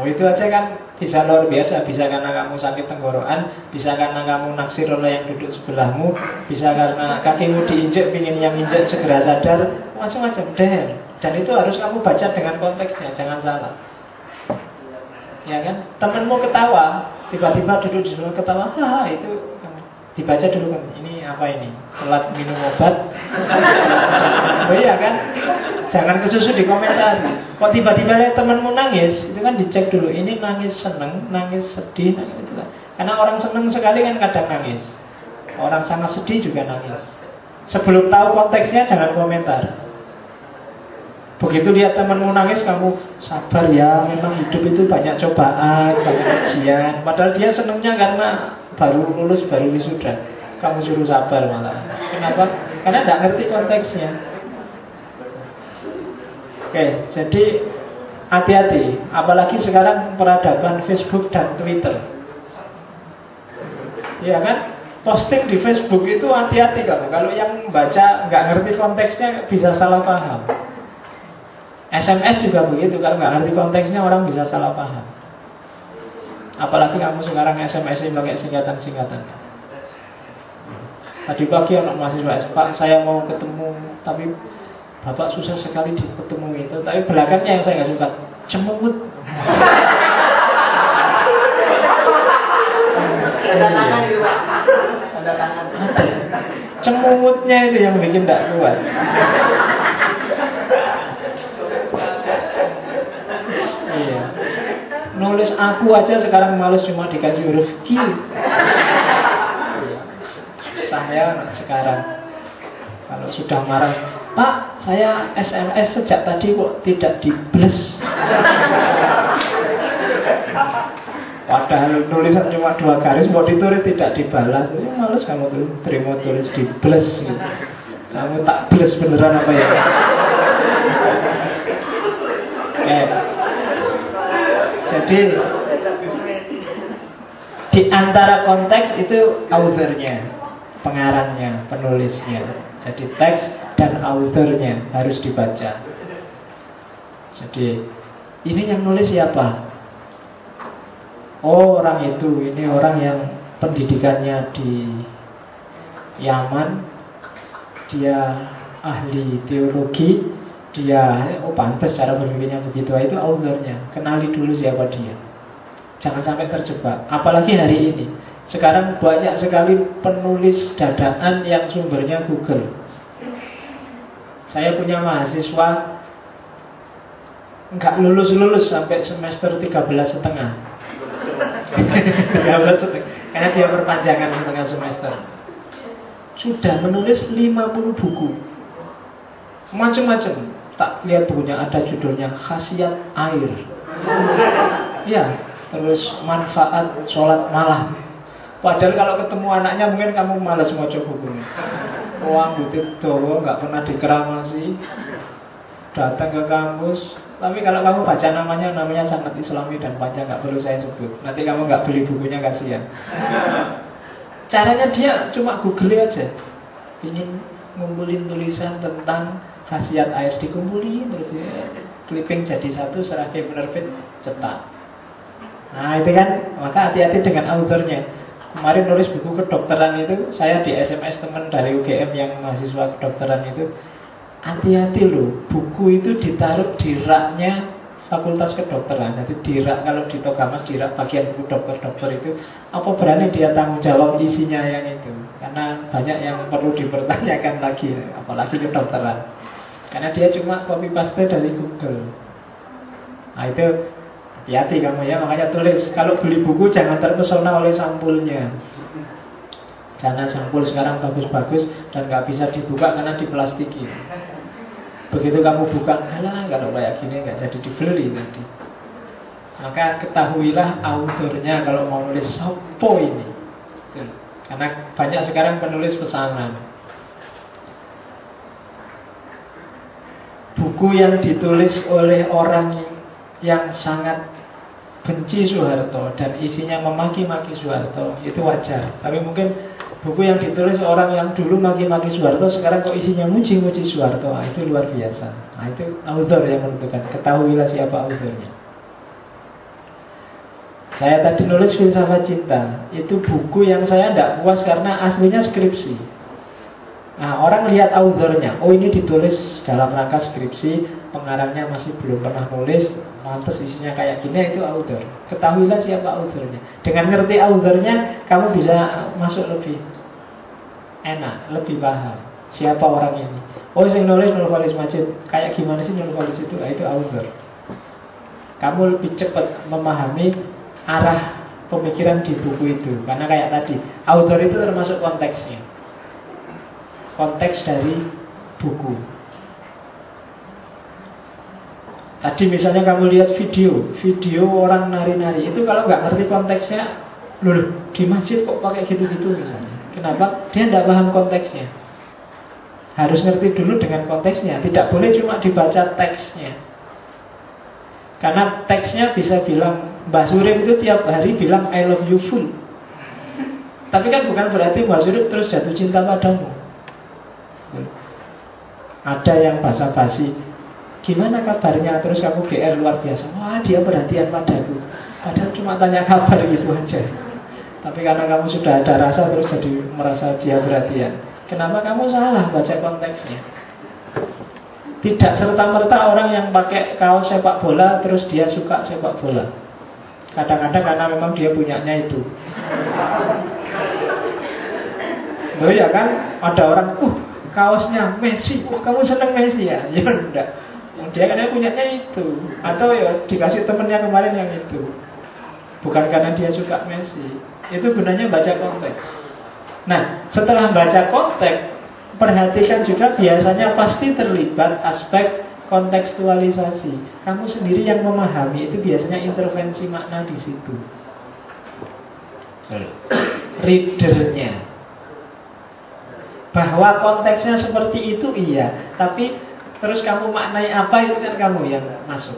Oh itu aja kan bisa luar biasa, bisa karena kamu sakit tenggorokan, bisa karena kamu naksir oleh yang duduk sebelahmu, bisa karena kakimu diinjek, pingin yang injek segera sadar, macam-macam deh. Dan itu harus kamu baca dengan konteksnya, jangan salah. Ya kan, temenmu ketawa, tiba-tiba duduk di sebelah ketawa, haha itu dibaca dulu kan. Ini apa ini? Telat minum obat. oh iya kan? Jangan kesusu di komentar. Kok tiba-tiba lihat temanmu nangis, itu kan dicek dulu. Ini nangis seneng, nangis sedih, nangis itu Karena orang seneng sekali kan kadang nangis. Orang sangat sedih juga nangis. Sebelum tahu konteksnya jangan komentar. Begitu lihat temanmu nangis, kamu sabar ya. Memang hidup itu banyak cobaan, banyak ujian. Padahal dia senengnya karena baru lulus, baru wisuda. Kamu suruh sabar malah. Kenapa? Karena tidak ngerti konteksnya. Oke, jadi hati-hati. Apalagi sekarang peradaban Facebook dan Twitter. Ya kan? Posting di Facebook itu hati-hati kamu. Kalau yang baca nggak ngerti konteksnya bisa salah paham. SMS juga begitu. Kalau nggak ngerti konteksnya orang bisa salah paham. Apalagi kamu sekarang SMS ini pakai singkatan-singkatan. Tadi pagi anak mahasiswa Pak saya mau ketemu tapi Bapak susah sekali ketemu itu. Tapi belakangnya yang saya nggak suka Cemut. Cemutnya itu yang bikin tidak kuat. Iya. Nulis aku aja sekarang males cuma dikasih huruf Q Saya sekarang Kalau sudah marah Pak, saya SMS sejak tadi kok tidak dibles. Padahal tulisan cuma dua garis, mau ditulis tidak dibalas. Ini males kamu tuh terima tulis di plus gitu. Kamu tak plus beneran apa ya? Oke. Jadi di antara konteks itu authornya, pengarangnya, penulisnya. Jadi teks dan authornya harus dibaca. Jadi ini yang nulis siapa? Oh, orang itu, ini orang yang pendidikannya di Yaman, dia ahli teologi, dia oh pantas cara berpikirnya begitu, itu authornya. Kenali dulu siapa dia. Jangan sampai terjebak. Apalagi hari ini. Sekarang banyak sekali penulis dadaan yang sumbernya Google. Saya punya mahasiswa nggak lulus-lulus sampai semester 13 setengah. 13 setengah. Karena dia perpanjangan setengah semester. Sudah menulis 50 buku. Macam-macam. Tak lihat bukunya ada judulnya Khasiat Air. Ya, terus manfaat sholat malam Padahal kalau ketemu anaknya mungkin kamu malas mau coba bukunya. Uang butuh dowo nggak pernah dikeramasi, datang ke kampus. Tapi kalau kamu baca namanya, namanya sangat islami dan panjang nggak perlu saya sebut. Nanti kamu nggak beli bukunya kasihan. Caranya dia cuma google aja. Ingin ngumpulin tulisan tentang khasiat air dikumpulin terus ya, clipping jadi satu serahkan penerbit cetak. Nah itu kan maka hati-hati dengan autornya. Kemarin nulis buku kedokteran itu Saya di SMS teman dari UGM yang mahasiswa kedokteran itu Hati-hati loh Buku itu ditaruh di raknya Fakultas kedokteran. Jadi di rak kalau di Togamas di rak bagian buku dokter-dokter itu Apa berani dia tanggung jawab isinya yang itu? Karena banyak yang perlu dipertanyakan lagi Apalagi kedokteran. Karena dia cuma copy paste dari Google. Nah itu Hati-hati kamu ya, makanya tulis. Kalau beli buku jangan terpesona oleh sampulnya. Karena sampul sekarang bagus-bagus Dan nggak bisa dibuka karena diplastiki Begitu kamu buka Alah kalau kayak gini nggak jadi dibeli tadi. Maka ketahuilah autornya Kalau mau nulis Sopo ini. Karena banyak sekarang penulis pesanan. Buku yang ditulis oleh orang yang sangat benci Soeharto dan isinya memaki-maki Soeharto itu wajar. Tapi mungkin buku yang ditulis orang yang dulu maki-maki Soeharto sekarang kok isinya muji-muji Soeharto, nah, itu luar biasa. Nah itu author yang menentukan. Ketahuilah siapa authornya. Saya tadi nulis filsafat cinta Itu buku yang saya tidak puas karena aslinya skripsi Nah orang lihat authornya Oh ini ditulis dalam rangka skripsi pengarangnya masih belum pernah nulis, lantas isinya kayak gini itu author. Ketahuilah siapa authornya. Dengan ngerti authornya, kamu bisa masuk lebih enak, lebih paham siapa orang ini. Oh, yang nulis Nurholis Majid, kayak gimana sih Nurholis itu? Nah, itu author. Kamu lebih cepat memahami arah pemikiran di buku itu, karena kayak tadi, author itu termasuk konteksnya, konteks dari buku. Tadi misalnya kamu lihat video, video orang nari-nari, itu kalau nggak ngerti konteksnya, loh di masjid kok pakai gitu-gitu misalnya. Kenapa? Dia tidak paham konteksnya. Harus ngerti dulu dengan konteksnya. Tidak boleh cuma dibaca teksnya. Karena teksnya bisa bilang Mbah Surip itu tiap hari bilang I love you full. Tapi kan bukan berarti Mbah Surip terus jatuh cinta padamu. Ada yang basa-basi Gimana kabarnya? Terus kamu GR luar biasa Wah dia perhatian padaku Padahal cuma tanya kabar gitu aja Tapi karena kamu sudah ada rasa Terus jadi merasa dia perhatian Kenapa kamu salah baca konteksnya? Tidak serta-merta orang yang pakai kaos sepak bola Terus dia suka sepak bola Kadang-kadang karena memang dia punyanya itu Oh ya kan Ada orang, uh kaosnya Messi, wah kamu seneng Messi ya? Ya enggak. Dia karena punyanya itu, atau ya dikasih temennya kemarin yang itu. Bukan karena dia suka Messi. Itu gunanya baca konteks. Nah, setelah baca konteks, perhatikan juga biasanya pasti terlibat aspek kontekstualisasi. Kamu sendiri yang memahami itu biasanya intervensi makna di situ. Readernya bahwa konteksnya seperti itu iya, tapi terus kamu maknai apa itu kan kamu yang masuk.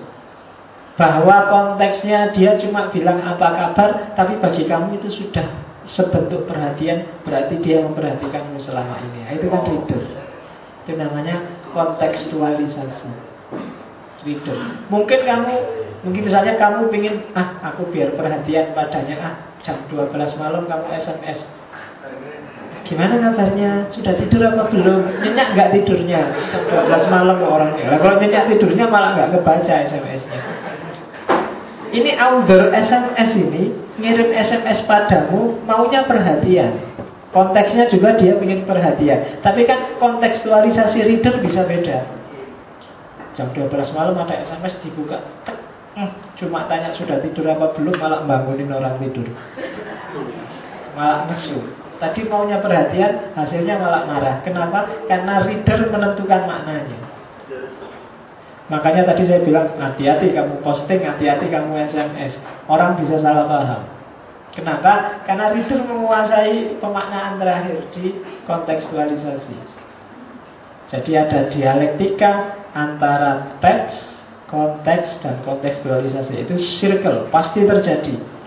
Bahwa konteksnya dia cuma bilang apa kabar, tapi bagi kamu itu sudah sebentuk perhatian, berarti dia memperhatikanmu selama ini. Nah, itu kan reader. Itu namanya kontekstualisasi. Reader. Mungkin kamu, mungkin misalnya kamu ingin, ah aku biar perhatian padanya, ah jam 12 malam kamu SMS Gimana kabarnya? Sudah tidur apa belum? Nyenyak nggak tidurnya? Jam 12 malam orangnya. Lah kalau nyenyak tidurnya malah nggak kebaca SMS-nya. Ini author SMS ini ngirim SMS padamu maunya perhatian. Konteksnya juga dia ingin perhatian. Tapi kan kontekstualisasi reader bisa beda. Jam 12 malam ada SMS dibuka. Hmm, cuma tanya sudah tidur apa belum malah bangunin orang tidur. Malah nesu. Tadi maunya perhatian, hasilnya malah marah. Kenapa? Karena reader menentukan maknanya. Makanya tadi saya bilang, hati-hati kamu posting, hati-hati kamu SMS. Orang bisa salah paham. Kenapa? Karena reader menguasai pemaknaan terakhir di kontekstualisasi. Jadi ada dialektika antara teks, konteks, dan kontekstualisasi. Itu circle, pasti terjadi.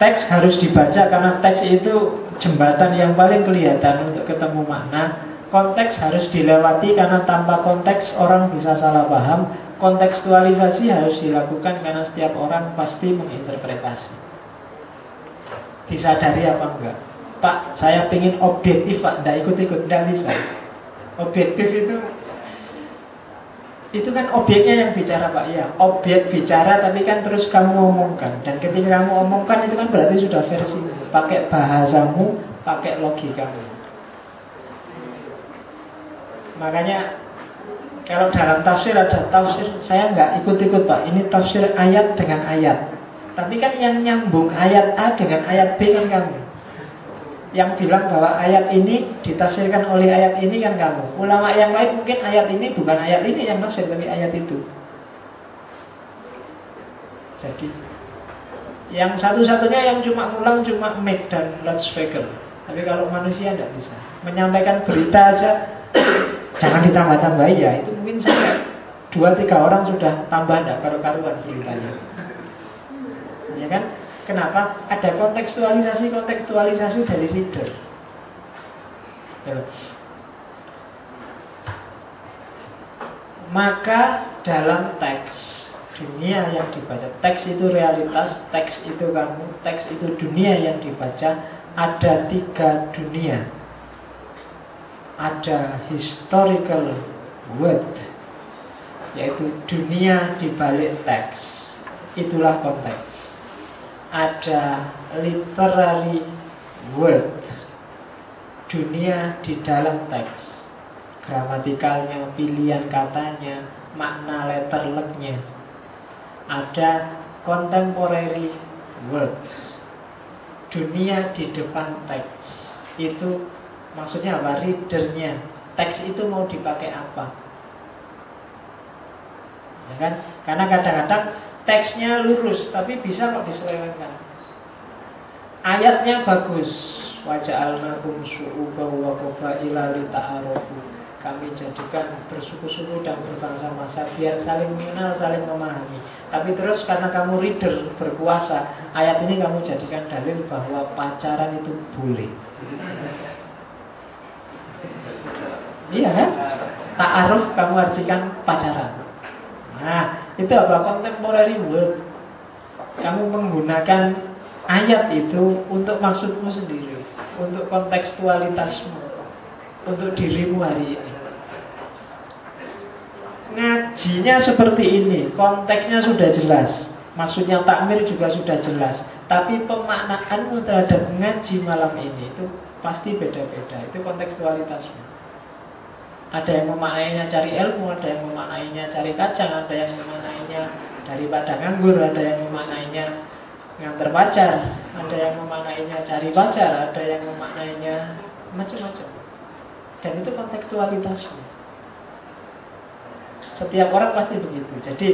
Teks harus dibaca karena teks itu jembatan yang paling kelihatan untuk ketemu makna. Konteks harus dilewati karena tanpa konteks orang bisa salah paham. Kontekstualisasi harus dilakukan karena setiap orang pasti menginterpretasi. Disadari apa enggak? Pak, saya ingin objektif Pak, tidak ikut-ikut, tidak bisa. Objektif itu itu kan objeknya yang bicara Pak. Ya Objek bicara tapi kan terus kamu ngomongkan. Dan ketika kamu ngomongkan itu kan berarti sudah versi Pakai bahasamu Pakai logikamu. Makanya Kalau dalam tafsir ada tafsir Saya nggak ikut-ikut Pak. Ini tafsir ayat dengan ayat. Tapi kan yang nyambung ayat A dengan ayat B kan kamu yang bilang bahwa ayat ini ditafsirkan oleh ayat ini kan kamu. Ulama yang lain mungkin ayat ini bukan ayat ini yang tafsir tapi ayat itu. Jadi yang satu-satunya yang cuma ngulang cuma mic dan loudspeaker. Tapi kalau manusia tidak bisa. Menyampaikan berita aja jangan ditambah-tambah ya. Itu mungkin saya dua tiga orang sudah tambah tidak karu-karuan ceritanya. Ya kan? Kenapa? Ada kontekstualisasi-kontekstualisasi dari reader. Maka dalam teks dunia yang dibaca, teks itu realitas, teks itu kamu, teks itu dunia yang dibaca, ada tiga dunia. Ada historical word, yaitu dunia di balik teks. Itulah konteks ada literary word dunia di dalam teks. Gramatikalnya, pilihan katanya, makna letterleknya. Ada contemporary words. Dunia di depan teks. Itu maksudnya apa? Readernya. Teks itu mau dipakai apa? Ya kan? Karena kadang-kadang teksnya lurus tapi bisa kok diselewengkan. Ayatnya bagus. Waja'alnakum syu'uba wa qabaila lita'arofu. Kami jadikan bersuku-suku dan berbangsa-bangsa biar saling mengenal, saling memahami. Tapi terus karena kamu reader berkuasa, ayat ini kamu jadikan dalil bahwa pacaran itu boleh. Iya kan? Ta'aruf kamu artikan pacaran. Nah, itu apa? Contemporary word. Kamu menggunakan ayat itu untuk maksudmu sendiri, untuk kontekstualitasmu, untuk dirimu hari ini. Ngajinya seperti ini, konteksnya sudah jelas, maksudnya takmir juga sudah jelas, tapi pemaknaanmu terhadap ngaji malam ini itu pasti beda-beda. Itu kontekstualitasmu. Ada yang memaknainya cari ilmu, ada yang memaknainya cari kacang, ada yang memaknainya daripada nganggur, ada yang memaknainya ngantar pacar, ada yang memaknainya cari pacar, ada yang memaknainya macam-macam. Dan itu kontekstualitasmu. Setiap orang pasti begitu. Jadi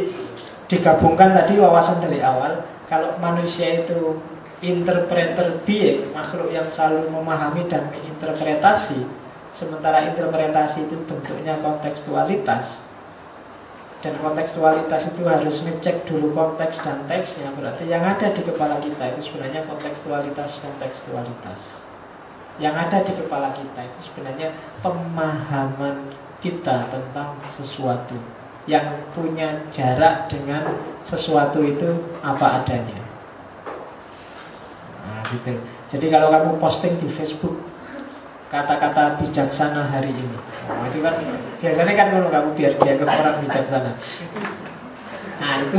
digabungkan tadi wawasan dari awal, kalau manusia itu interpreter being, makhluk yang selalu memahami dan menginterpretasi, Sementara interpretasi itu bentuknya kontekstualitas. Dan kontekstualitas itu harus ngecek dulu konteks dan teksnya. Berarti yang ada di kepala kita itu sebenarnya kontekstualitas-kontekstualitas Yang ada di kepala kita itu sebenarnya pemahaman kita tentang sesuatu. Yang punya jarak dengan sesuatu itu apa adanya. Nah gitu. Jadi kalau kamu posting di Facebook kata-kata bijaksana hari ini. Oh, itu kan biasanya kan kalau kamu biar dia ke orang bijaksana. Nah itu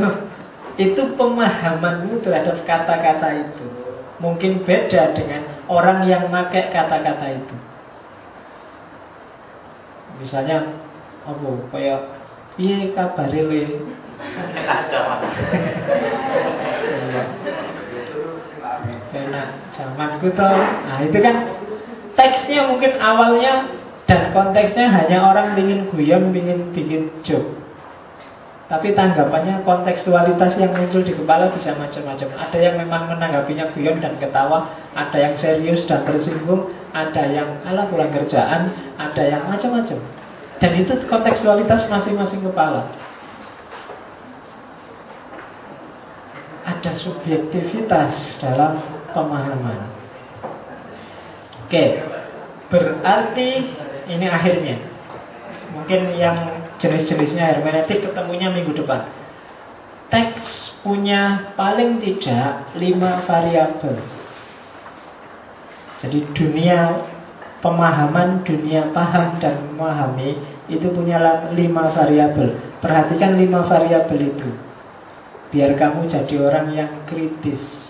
itu pemahamanmu terhadap kata-kata itu mungkin beda dengan orang yang pakai kata-kata itu. Misalnya apa kayak piye kabare le? Enak zamanku tuh. Nah itu kan teksnya mungkin awalnya dan konteksnya hanya orang ingin guyon, ingin bikin joke. Tapi tanggapannya kontekstualitas yang muncul di kepala bisa macam-macam. Ada yang memang menanggapinya guyon dan ketawa, ada yang serius dan tersinggung, ada yang ala pulang kerjaan, ada yang macam-macam. Dan itu kontekstualitas masing-masing kepala. Ada subjektivitas dalam pemahaman. Oke, berarti ini akhirnya. Mungkin yang jenis-jenisnya hermeneutik ketemunya minggu depan. Teks punya paling tidak lima variabel. Jadi dunia pemahaman, dunia paham dan memahami itu punya lima variabel. Perhatikan lima variabel itu. Biar kamu jadi orang yang kritis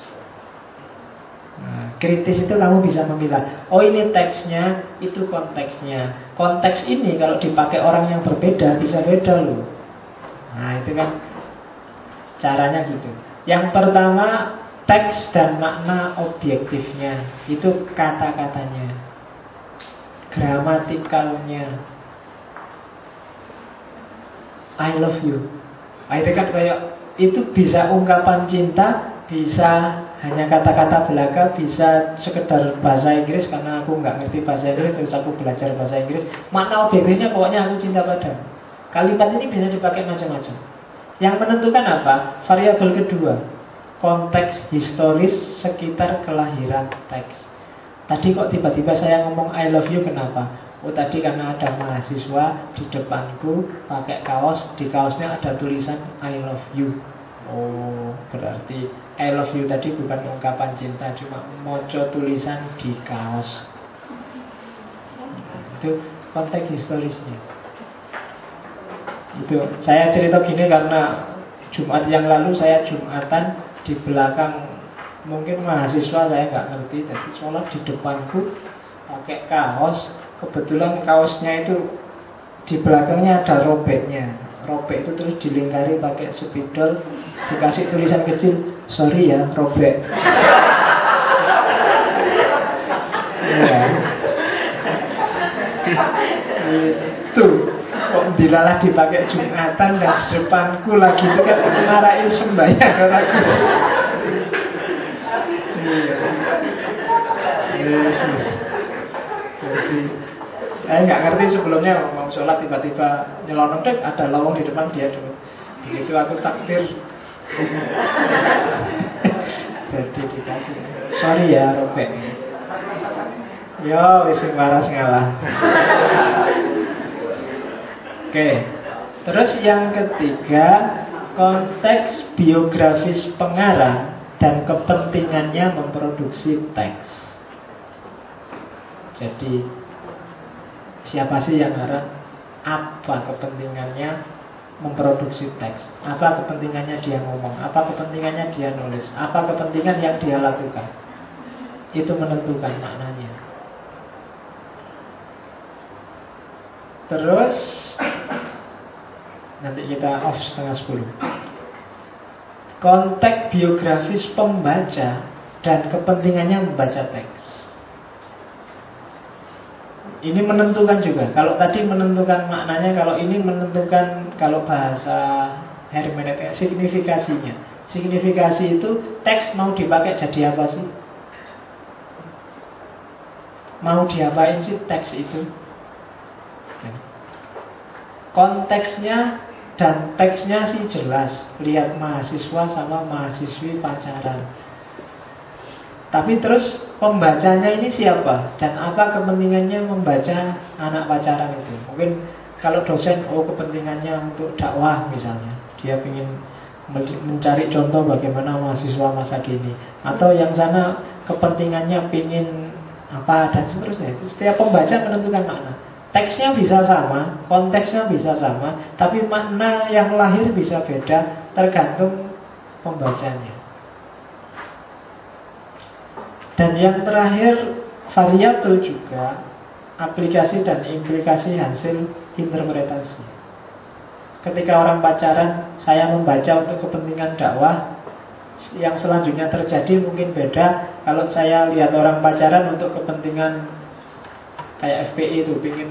Kritis itu kamu bisa memilah. Oh ini teksnya, itu konteksnya. Konteks ini kalau dipakai orang yang berbeda Bisa beda loh. Nah itu kan Caranya gitu. Yang pertama Teks dan makna objektifnya. Itu kata-katanya. Gramatikalnya I love you. Nah, Itu kan kayak Itu bisa ungkapan cinta Bisa hanya kata-kata belaka bisa sekedar bahasa Inggris karena aku nggak ngerti bahasa Inggris terus aku belajar bahasa Inggris. Makna objektifnya pokoknya aku cinta pada kalimat ini bisa dipakai macam-macam. Yang menentukan apa? Variabel kedua konteks historis sekitar kelahiran teks. Tadi kok tiba-tiba saya ngomong I love you kenapa? Oh tadi karena ada mahasiswa di depanku pakai kaos di kaosnya ada tulisan I love you Oh, berarti I love you tadi bukan ungkapan cinta, cuma moco tulisan di kaos. Itu konteks historisnya. Itu saya cerita gini karena Jumat yang lalu saya Jumatan di belakang mungkin mahasiswa saya nggak ngerti, tapi sholat di depanku pakai kaos, kebetulan kaosnya itu di belakangnya ada robeknya. Robek itu terus dilingkari pakai spidol, dikasih tulisan kecil, sorry ya, robek. Iya. Itu kok dilalah dipakai Jumatan dan depanku lagi kan marahin sembahyang orang Iya. Yesus. Jadi saya nggak ngerti sebelumnya mau sholat tiba-tiba nyelonong deh ada lawang di depan dia dulu. Begitu aku takbir. Jadi dikasih. Sorry ya Robek. Yo, wis waras ngalah. Oke. Terus yang ketiga, konteks biografis pengarang dan kepentingannya memproduksi teks. Jadi siapa sih yang ngarang? Apa kepentingannya memproduksi teks? Apa kepentingannya dia ngomong? Apa kepentingannya dia nulis? Apa kepentingan yang dia lakukan? Itu menentukan maknanya. Terus nanti kita off setengah sepuluh. Konteks biografis pembaca dan kepentingannya membaca teks. Ini menentukan juga. Kalau tadi menentukan maknanya, kalau ini menentukan kalau bahasa hermeneutika signifikasinya. Signifikasi itu teks mau dipakai jadi apa sih? Mau diapain sih teks itu? Konteksnya dan teksnya sih jelas. Lihat mahasiswa sama mahasiswi pacaran. Tapi terus pembacanya ini siapa? Dan apa kepentingannya membaca anak pacaran itu? Mungkin kalau dosen, oh kepentingannya untuk dakwah misalnya. Dia ingin mencari contoh bagaimana mahasiswa masa kini. Atau yang sana kepentingannya ingin apa dan seterusnya. Setiap pembaca menentukan makna. Teksnya bisa sama, konteksnya bisa sama, tapi makna yang lahir bisa beda tergantung pembacanya. Dan yang terakhir variabel juga aplikasi dan implikasi hasil interpretasi. Ketika orang pacaran, saya membaca untuk kepentingan dakwah, yang selanjutnya terjadi mungkin beda. Kalau saya lihat orang pacaran untuk kepentingan kayak FPI itu ingin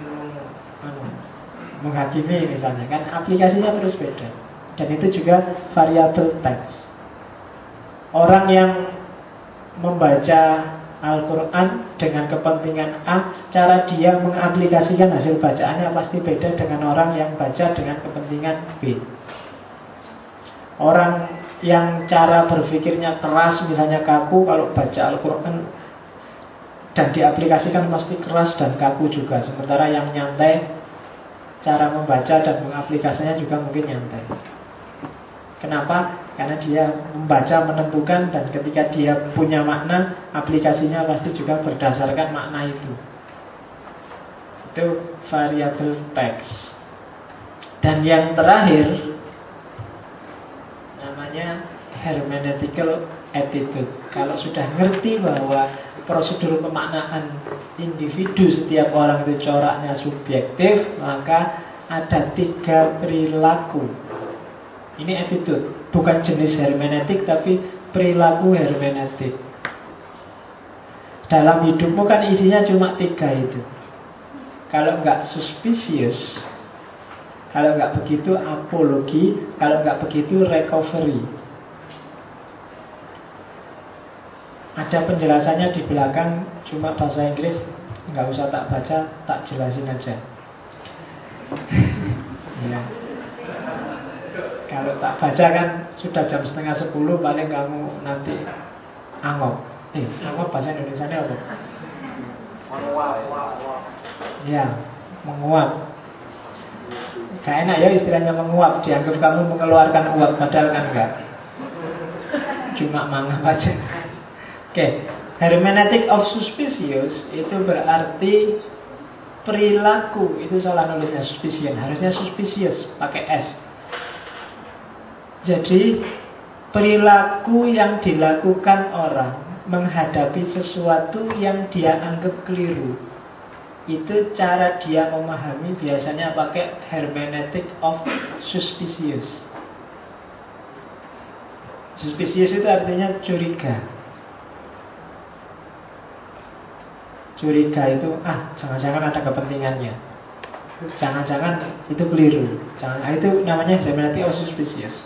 menghakimi misalnya kan aplikasinya terus beda. Dan itu juga variabel teks. Orang yang membaca Al-Quran dengan kepentingan A cara dia mengaplikasikan hasil bacaannya pasti beda dengan orang yang baca dengan kepentingan B orang yang cara berpikirnya keras misalnya kaku kalau baca Al-Quran dan diaplikasikan pasti keras dan kaku juga sementara yang nyantai cara membaca dan mengaplikasinya juga mungkin nyantai. Kenapa? Karena dia membaca menentukan dan ketika dia punya makna, aplikasinya pasti juga berdasarkan makna itu. Itu variable text. Dan yang terakhir namanya hermeneutical attitude. Kalau sudah ngerti bahwa prosedur pemaknaan individu setiap orang itu coraknya subjektif, maka ada tiga perilaku. Ini attitude, bukan jenis hermeneutik tapi perilaku hermeneutik. Dalam hidupmu kan isinya cuma tiga itu. Kalau nggak suspicious, kalau nggak begitu apologi, kalau nggak begitu recovery. Ada penjelasannya di belakang Cuma bahasa Inggris nggak usah tak baca Tak jelasin aja ya. Kalau tak baca kan Sudah jam setengah sepuluh Paling kamu nanti Angop Eh, angop bahasa Indonesia ini apa? Menguap Ya, menguap. Gak enak ya istilahnya menguap. Dianggap kamu mengeluarkan uap Padahal kan enggak. Cuma mangap aja. Okay. hermeneutic of suspicious itu berarti perilaku. Itu salah nulisnya suspicion harusnya suspicious pakai s jadi perilaku yang dilakukan orang menghadapi sesuatu yang dia anggap keliru. Itu cara dia memahami biasanya pakai hermeneutic of suspicious. Suspicious itu artinya curiga. Curiga itu, ah jangan-jangan ada kepentingannya. Jangan-jangan itu keliru. Jangan, ah, itu namanya hermeneutic of suspicious.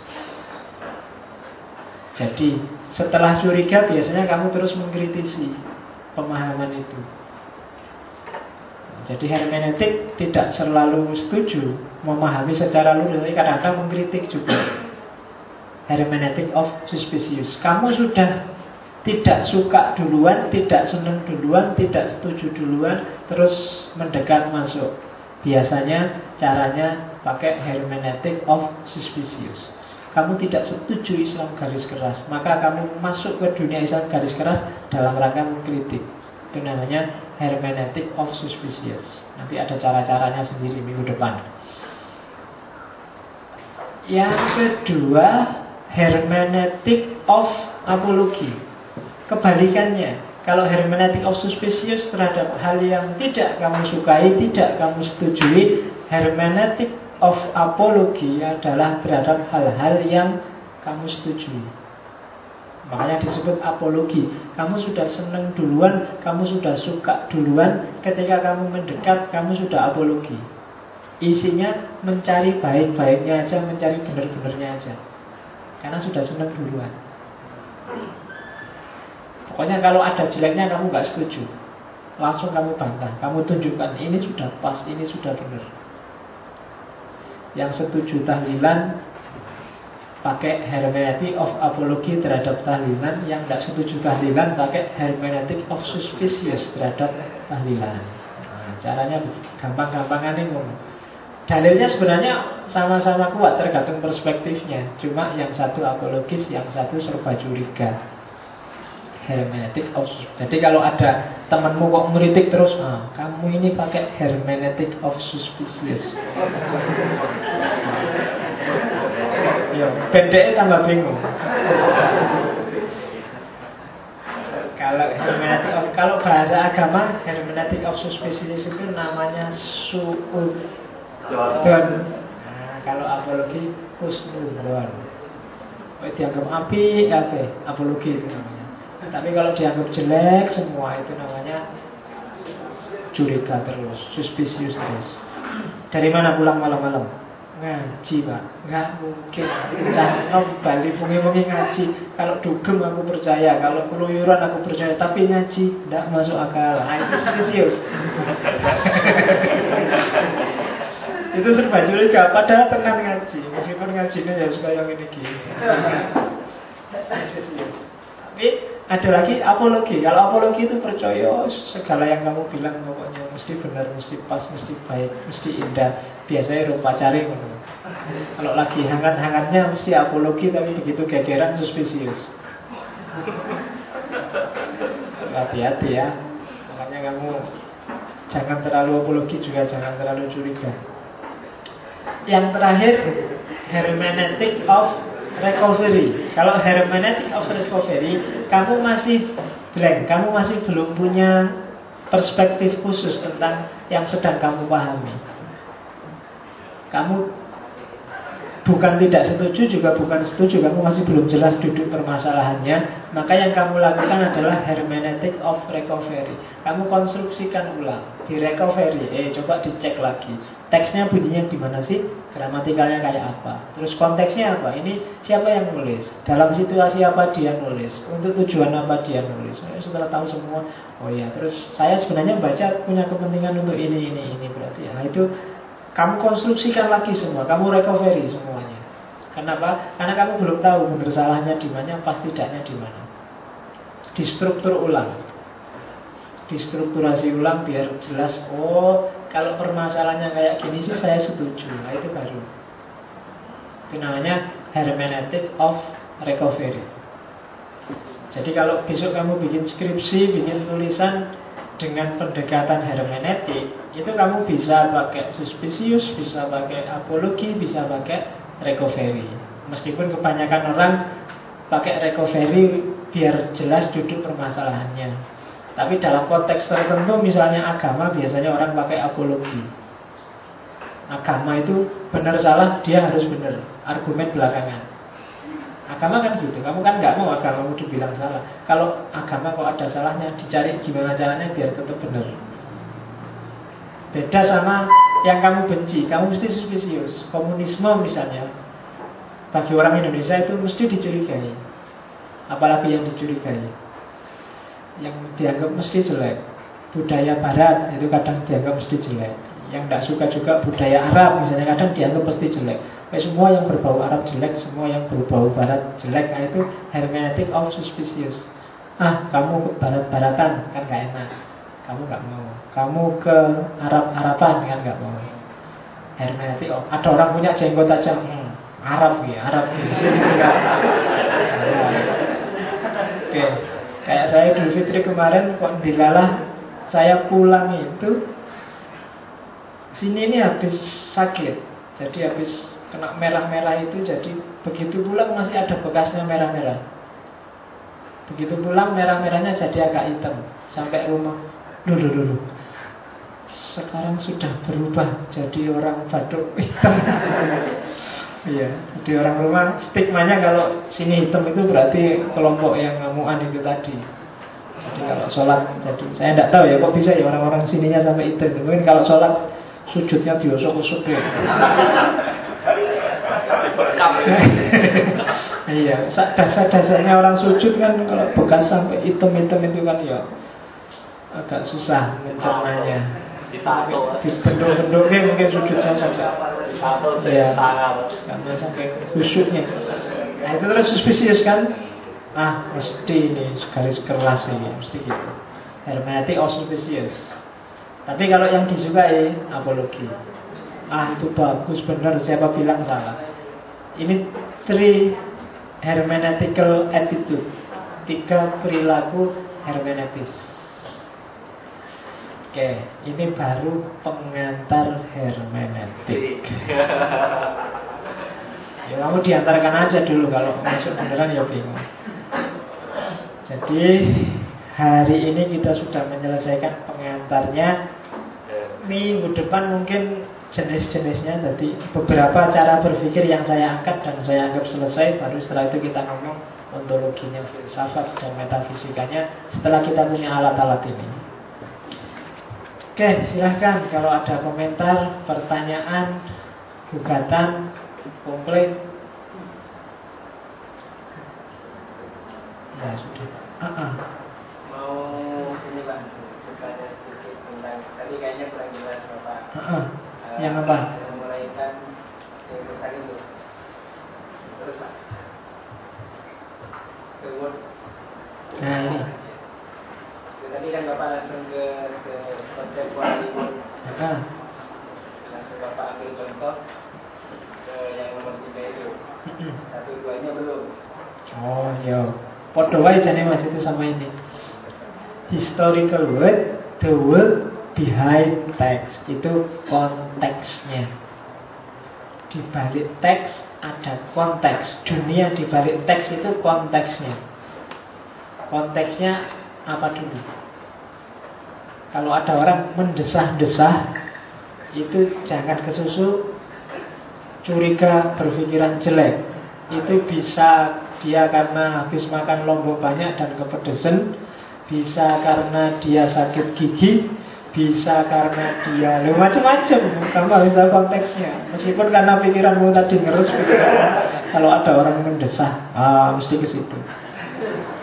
Jadi setelah curiga biasanya kamu terus mengkritisi pemahaman itu. Jadi hermeneutik tidak selalu setuju memahami secara lurus, tapi kadang-kadang mengkritik juga. Hermeneutik of suspicious. Kamu sudah tidak suka duluan, tidak senang duluan, tidak setuju duluan, terus mendekat masuk. Biasanya caranya pakai hermeneutik of suspicious kamu tidak setuju Islam garis keras, maka kamu masuk ke dunia Islam garis keras dalam rangka mengkritik. Itu namanya hermeneutic of suspicious. Nanti ada cara-caranya sendiri minggu depan. Yang kedua, hermeneutic of apology. Kebalikannya, kalau hermeneutic of suspicious terhadap hal yang tidak kamu sukai, tidak kamu setujui, hermeneutic of apology adalah terhadap hal-hal yang kamu setuju. Makanya disebut apologi. Kamu sudah senang duluan, kamu sudah suka duluan. Ketika kamu mendekat, kamu sudah apologi. Isinya mencari baik-baiknya aja, mencari benar-benarnya aja. Karena sudah senang duluan. Pokoknya kalau ada jeleknya kamu nggak setuju. Langsung kamu bantah, kamu tunjukkan ini sudah pas, ini sudah benar. Yang setuju tahlilan pakai hermeneutic of apology terhadap tahlilan. Yang tidak setuju tahlilan pakai hermeneutic of suspicious terhadap tahlilan. Nah, Caranya gampang-gampangan ini Dalilnya sebenarnya sama-sama kuat tergantung perspektifnya. Cuma yang satu apologis, yang satu serba curiga hermeneutic of Jadi kalau ada temanmu kok ngeritik terus, ah, kamu ini pakai hermeneutic of suspicious. ya, pendeknya tambah bingung. kalau hermeneutic of kalau bahasa agama hermeneutic of suspicious itu namanya suudon. Nah, kalau apologi husnudon. Oh, dianggap api, apa? Apologi itu namanya. Tapi kalau dianggap jelek semua itu namanya curiga terus, suspicious terus. Dari mana pulang malam-malam? Ngaji pak, nggak mungkin. Cangkem bali bungi-bungi ngaji. Kalau dugem aku percaya, kalau keluyuran aku percaya, tapi ngaji tidak masuk akal. Nah, itu suspicious. itu serba curiga, padahal tenang ngaji. Meskipun ngajinya ya suka yang ini gini. Tapi ada lagi apologi. Kalau apologi itu percaya segala yang kamu bilang pokoknya mesti benar, mesti pas, mesti baik, mesti indah. Biasanya rupa cari Kalau lagi hangat-hangatnya mesti apologi tapi begitu gegeran suspicious. Hati-hati ya. Makanya kamu jangan terlalu apologi juga jangan terlalu curiga. Yang terakhir hermeneutic of recovery. Kalau hermeneutic of recovery, kamu masih blank, kamu masih belum punya perspektif khusus tentang yang sedang kamu pahami. Kamu bukan tidak setuju juga bukan setuju, kamu masih belum jelas duduk permasalahannya. Maka yang kamu lakukan adalah hermeneutic of recovery. Kamu konstruksikan ulang di recovery. Eh, coba dicek lagi. Teksnya bunyinya gimana sih? Gramatikalnya kayak apa? Terus konteksnya apa? Ini siapa yang nulis? Dalam situasi apa dia nulis? Untuk tujuan apa dia nulis? Setelah tahu semua, oh ya. Terus saya sebenarnya baca punya kepentingan untuk ini, ini, ini berarti. Nah itu kamu konstruksikan lagi semua, kamu recovery semuanya. Kenapa? Karena kamu belum tahu benar salahnya di mana, pas tidaknya di mana. Distruktur ulang distrukturasi ulang biar jelas oh kalau permasalahannya kayak gini sih saya setuju nah itu baru itu namanya hermeneutic of recovery jadi kalau besok kamu bikin skripsi bikin tulisan dengan pendekatan hermeneutik itu kamu bisa pakai suspicious bisa pakai apologi bisa pakai recovery meskipun kebanyakan orang pakai recovery biar jelas duduk permasalahannya. Tapi dalam konteks tertentu misalnya agama biasanya orang pakai apologi. Agama itu benar salah dia harus benar. Argumen belakangan. Agama kan gitu. Kamu kan nggak mau agamamu dibilang salah. Kalau agama kok ada salahnya dicari gimana caranya biar tetap benar. Beda sama yang kamu benci, kamu mesti suspicious. Komunisme misalnya, bagi orang Indonesia itu mesti dicurigai. Apalagi yang dicurigai. Yang dianggap mesti jelek. Budaya Barat itu kadang dianggap mesti jelek. Yang tidak suka juga budaya Arab misalnya kadang dianggap mesti jelek. Kayak semua yang berbau Arab jelek, semua yang berbau Barat jelek. Nah itu hermeneutic of suspicious. Ah, kamu Barat-Baratan kan gak enak. Kamu gak mau. Kamu ke Arab-Araban kan gak mau. Hermeneutic of. Ada orang punya jenggot aja. Hmm, Arab ya, Arab di. Oke, kayak saya Idul Fitri kemarin kok dilalah saya pulang itu sini ini habis sakit, jadi habis kena merah-merah itu jadi begitu pulang masih ada bekasnya merah-merah. Begitu pulang merah-merahnya jadi agak hitam sampai rumah. Dulu dulu. Sekarang sudah berubah jadi orang Batuk hitam. Iya, di orang rumah stigmanya kalau sini hitam itu berarti kelompok yang ngamuan itu tadi. Jadi kalau sholat, jadi saya tidak tahu ya kok bisa ya orang-orang sininya sampai hitam. Mungkin kalau sholat sujudnya diosok-osok ya. iya, dasar-dasarnya orang sujud kan kalau bekas sampai hitam-hitam itu kan ya agak susah mencernanya. Di bentuk-bentuknya mungkin sujudnya sampai ya, karena sampai khusyuknya. Nah itu terus suspicious kan? Ah mesti ini garis keras ini mesti gitu. Hermetic or suspicious. Tapi kalau yang disukai apologi. Ah itu bagus benar siapa bilang salah. Ini three hermeneutical attitude. Tiga perilaku hermeneutis. Oke, ini baru pengantar hermeneutik. ya kamu diantarkan aja dulu kalau masuk beneran ya bingung. Jadi hari ini kita sudah menyelesaikan pengantarnya. Minggu depan mungkin jenis-jenisnya Jadi beberapa cara berpikir yang saya angkat dan saya anggap selesai Baru setelah itu kita ngomong ontologinya, filsafat dan metafisikanya Setelah kita punya alat-alat ini Oke, silahkan kalau ada komentar, pertanyaan, gugatan, komplain. Ya sudah. Uh -uh. Mau ini bang, bertanya sedikit tentang tadi kayaknya kurang jelas bapak. Uh -uh. Yang apa? Memulaikan kehidupan itu. Terus pak. Nah ini tadi kan Bapak langsung ke ke kontemporer ah. langsung Bapak ambil contoh ke yang nomor tiga itu. Satu duanya belum. Oh iya. Podo wae jane Mas itu sama ini. Historical word the word behind text. Itu konteksnya. Di balik teks ada konteks. Dunia di balik teks itu konteksnya. Konteksnya apa dulu kalau ada orang mendesah-desah Itu jangan kesusu Curiga berpikiran jelek. Itu bisa dia karena habis makan lombok banyak dan kepedesan Bisa karena dia sakit gigi Bisa karena dia macam-macam. Kamu harus tahu konteksnya. Meskipun karena pikiranmu tadi ngerus Kalau ada orang mendesah ah, Mesti ke situ.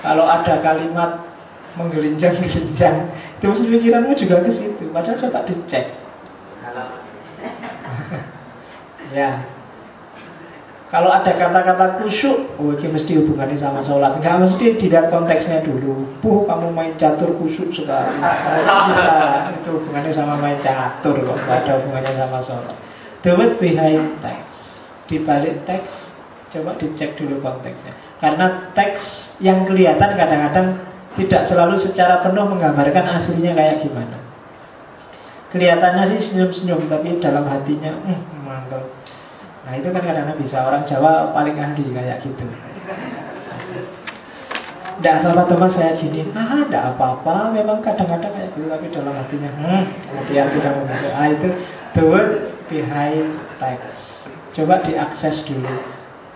Kalau ada kalimat menggelincang-gelincang Terus pikiranmu juga ke situ Padahal coba dicek Ya kalau ada kata-kata kusyuk, oh ini mesti hubungannya sama sholat. Enggak mesti dilihat konteksnya dulu. Puh, kamu main catur kusyuk sekali. Kalau bisa, itu hubungannya sama main catur kok. Enggak ada hubungannya sama sholat. The word behind text. Di balik teks, coba dicek dulu konteksnya. Karena teks yang kelihatan kadang-kadang tidak selalu secara penuh menggambarkan aslinya kayak gimana. Kelihatannya sih senyum-senyum, tapi dalam hatinya, hmm, mantap. Nah itu kan kadang-kadang bisa orang Jawa paling ahli kayak gitu. Tidak apa-apa teman saya gini Ah tidak apa-apa Memang kadang-kadang kayak gitu Tapi dalam hatinya hmm, Kemudian kita masuk Ah itu The word behind text Coba diakses dulu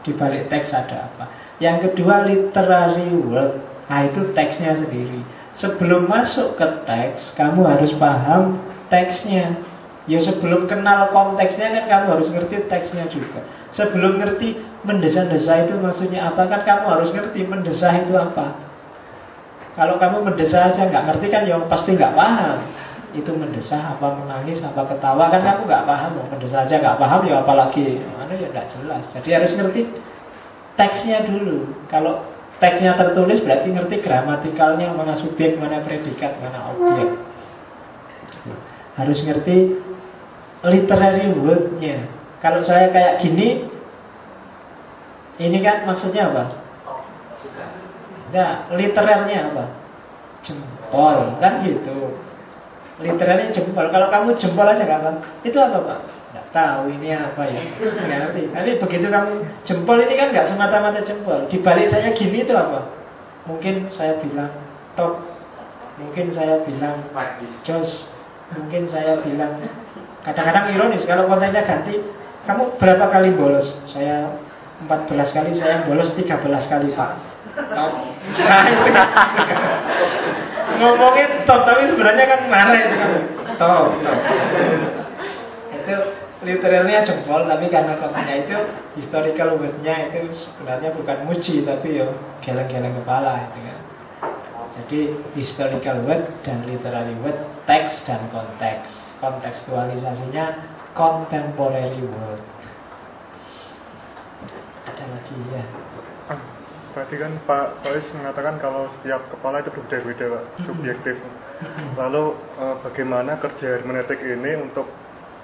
Di balik teks ada apa Yang kedua literary word Ah itu teksnya sendiri. Sebelum masuk ke teks Kamu harus paham teksnya. Ya sebelum kenal konteksnya kan kamu harus ngerti teksnya juga. Sebelum ngerti mendesah-desah itu maksudnya apa Kan kamu harus ngerti mendesah itu apa. Kalau kamu mendesah aja nggak ngerti kan ya pasti nggak paham. Itu mendesah apa menangis apa ketawa Kan kamu nggak paham. Oh, Mendesah aja nggak paham ya apalagi Mana ya nggak jelas. Jadi harus ngerti teksnya dulu. Kalau teksnya tertulis berarti ngerti gramatikalnya Mana subjek, mana predikat, mana objek Harus ngerti literary wordnya. Kalau saya kayak gini, ini kan maksudnya apa? Nah, literalnya apa? Jempol, kan gitu. Literalnya jempol. Kalau kamu jempol aja kapan? Itu apa pak? Tahu ini apa ya. Ngerti. Tapi begitu kamu jempol ini kan nggak semata-mata jempol. Di balik saya gini itu apa? Mungkin saya bilang top. Mungkin saya bilang jos. Mungkin saya bilang Kadang-kadang ironis kalau kontennya ganti, kamu berapa kali bolos? Saya 14 kali, saya bolos 13 kali Pak. Top. Nah, itu. Ngomongin top, tapi sebenarnya kan marah itu kan. Top, top. Itu literalnya jempol, tapi karena kontennya itu historical wordnya itu sebenarnya bukan muji, tapi yo geleng-geleng kepala itu kan. Jadi historical word dan literary word, teks dan konteks kontekstualisasinya contemporary world. Ada lagi ya. Ah, tadi kan Pak Faiz mengatakan kalau setiap kepala itu berbeda-beda, Pak, subjektif. Lalu eh, bagaimana kerja hermeneutik ini untuk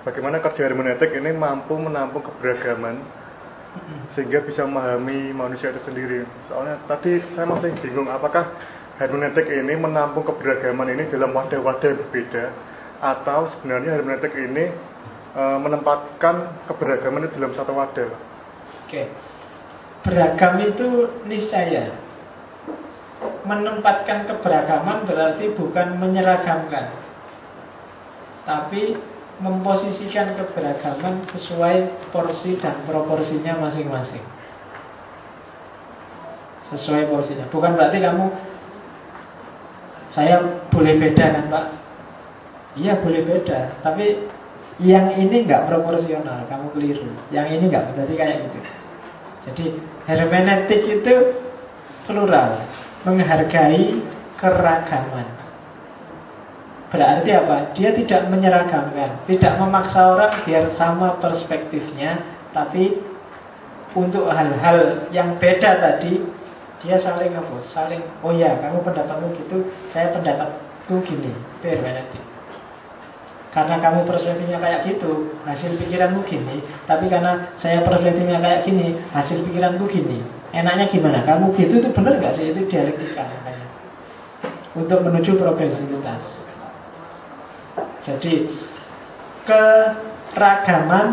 bagaimana kerja hermeneutik ini mampu menampung keberagaman sehingga bisa memahami manusia itu sendiri. Soalnya tadi saya masih bingung apakah hermeneutik ini menampung keberagaman ini dalam wadah-wadah berbeda atau sebenarnya hermeneutik ini e, menempatkan keberagaman itu dalam satu wadah. Oke. Beragam itu niscaya. Menempatkan keberagaman berarti bukan menyeragamkan. Tapi memposisikan keberagaman sesuai porsi dan proporsinya masing-masing. Sesuai porsinya. Bukan berarti kamu saya boleh beda kan Pak Iya boleh beda, tapi yang ini nggak proporsional, kamu keliru. Yang ini nggak, berarti kayak gitu. Jadi hermeneutik itu plural, menghargai keragaman. Berarti apa? Dia tidak menyeragamkan, tidak memaksa orang biar sama perspektifnya, tapi untuk hal-hal yang beda tadi dia saling apa? Saling, oh ya, kamu pendapatmu gitu, saya pendapatku gini. Hermeneutik. Karena kamu perspektifnya kayak gitu, hasil pikiranmu gini. Tapi karena saya perspektifnya kayak gini, hasil pikiranku gini. Enaknya gimana? Kamu gitu itu benar nggak sih? Itu dialektika namanya. Untuk menuju progresivitas. Jadi keragaman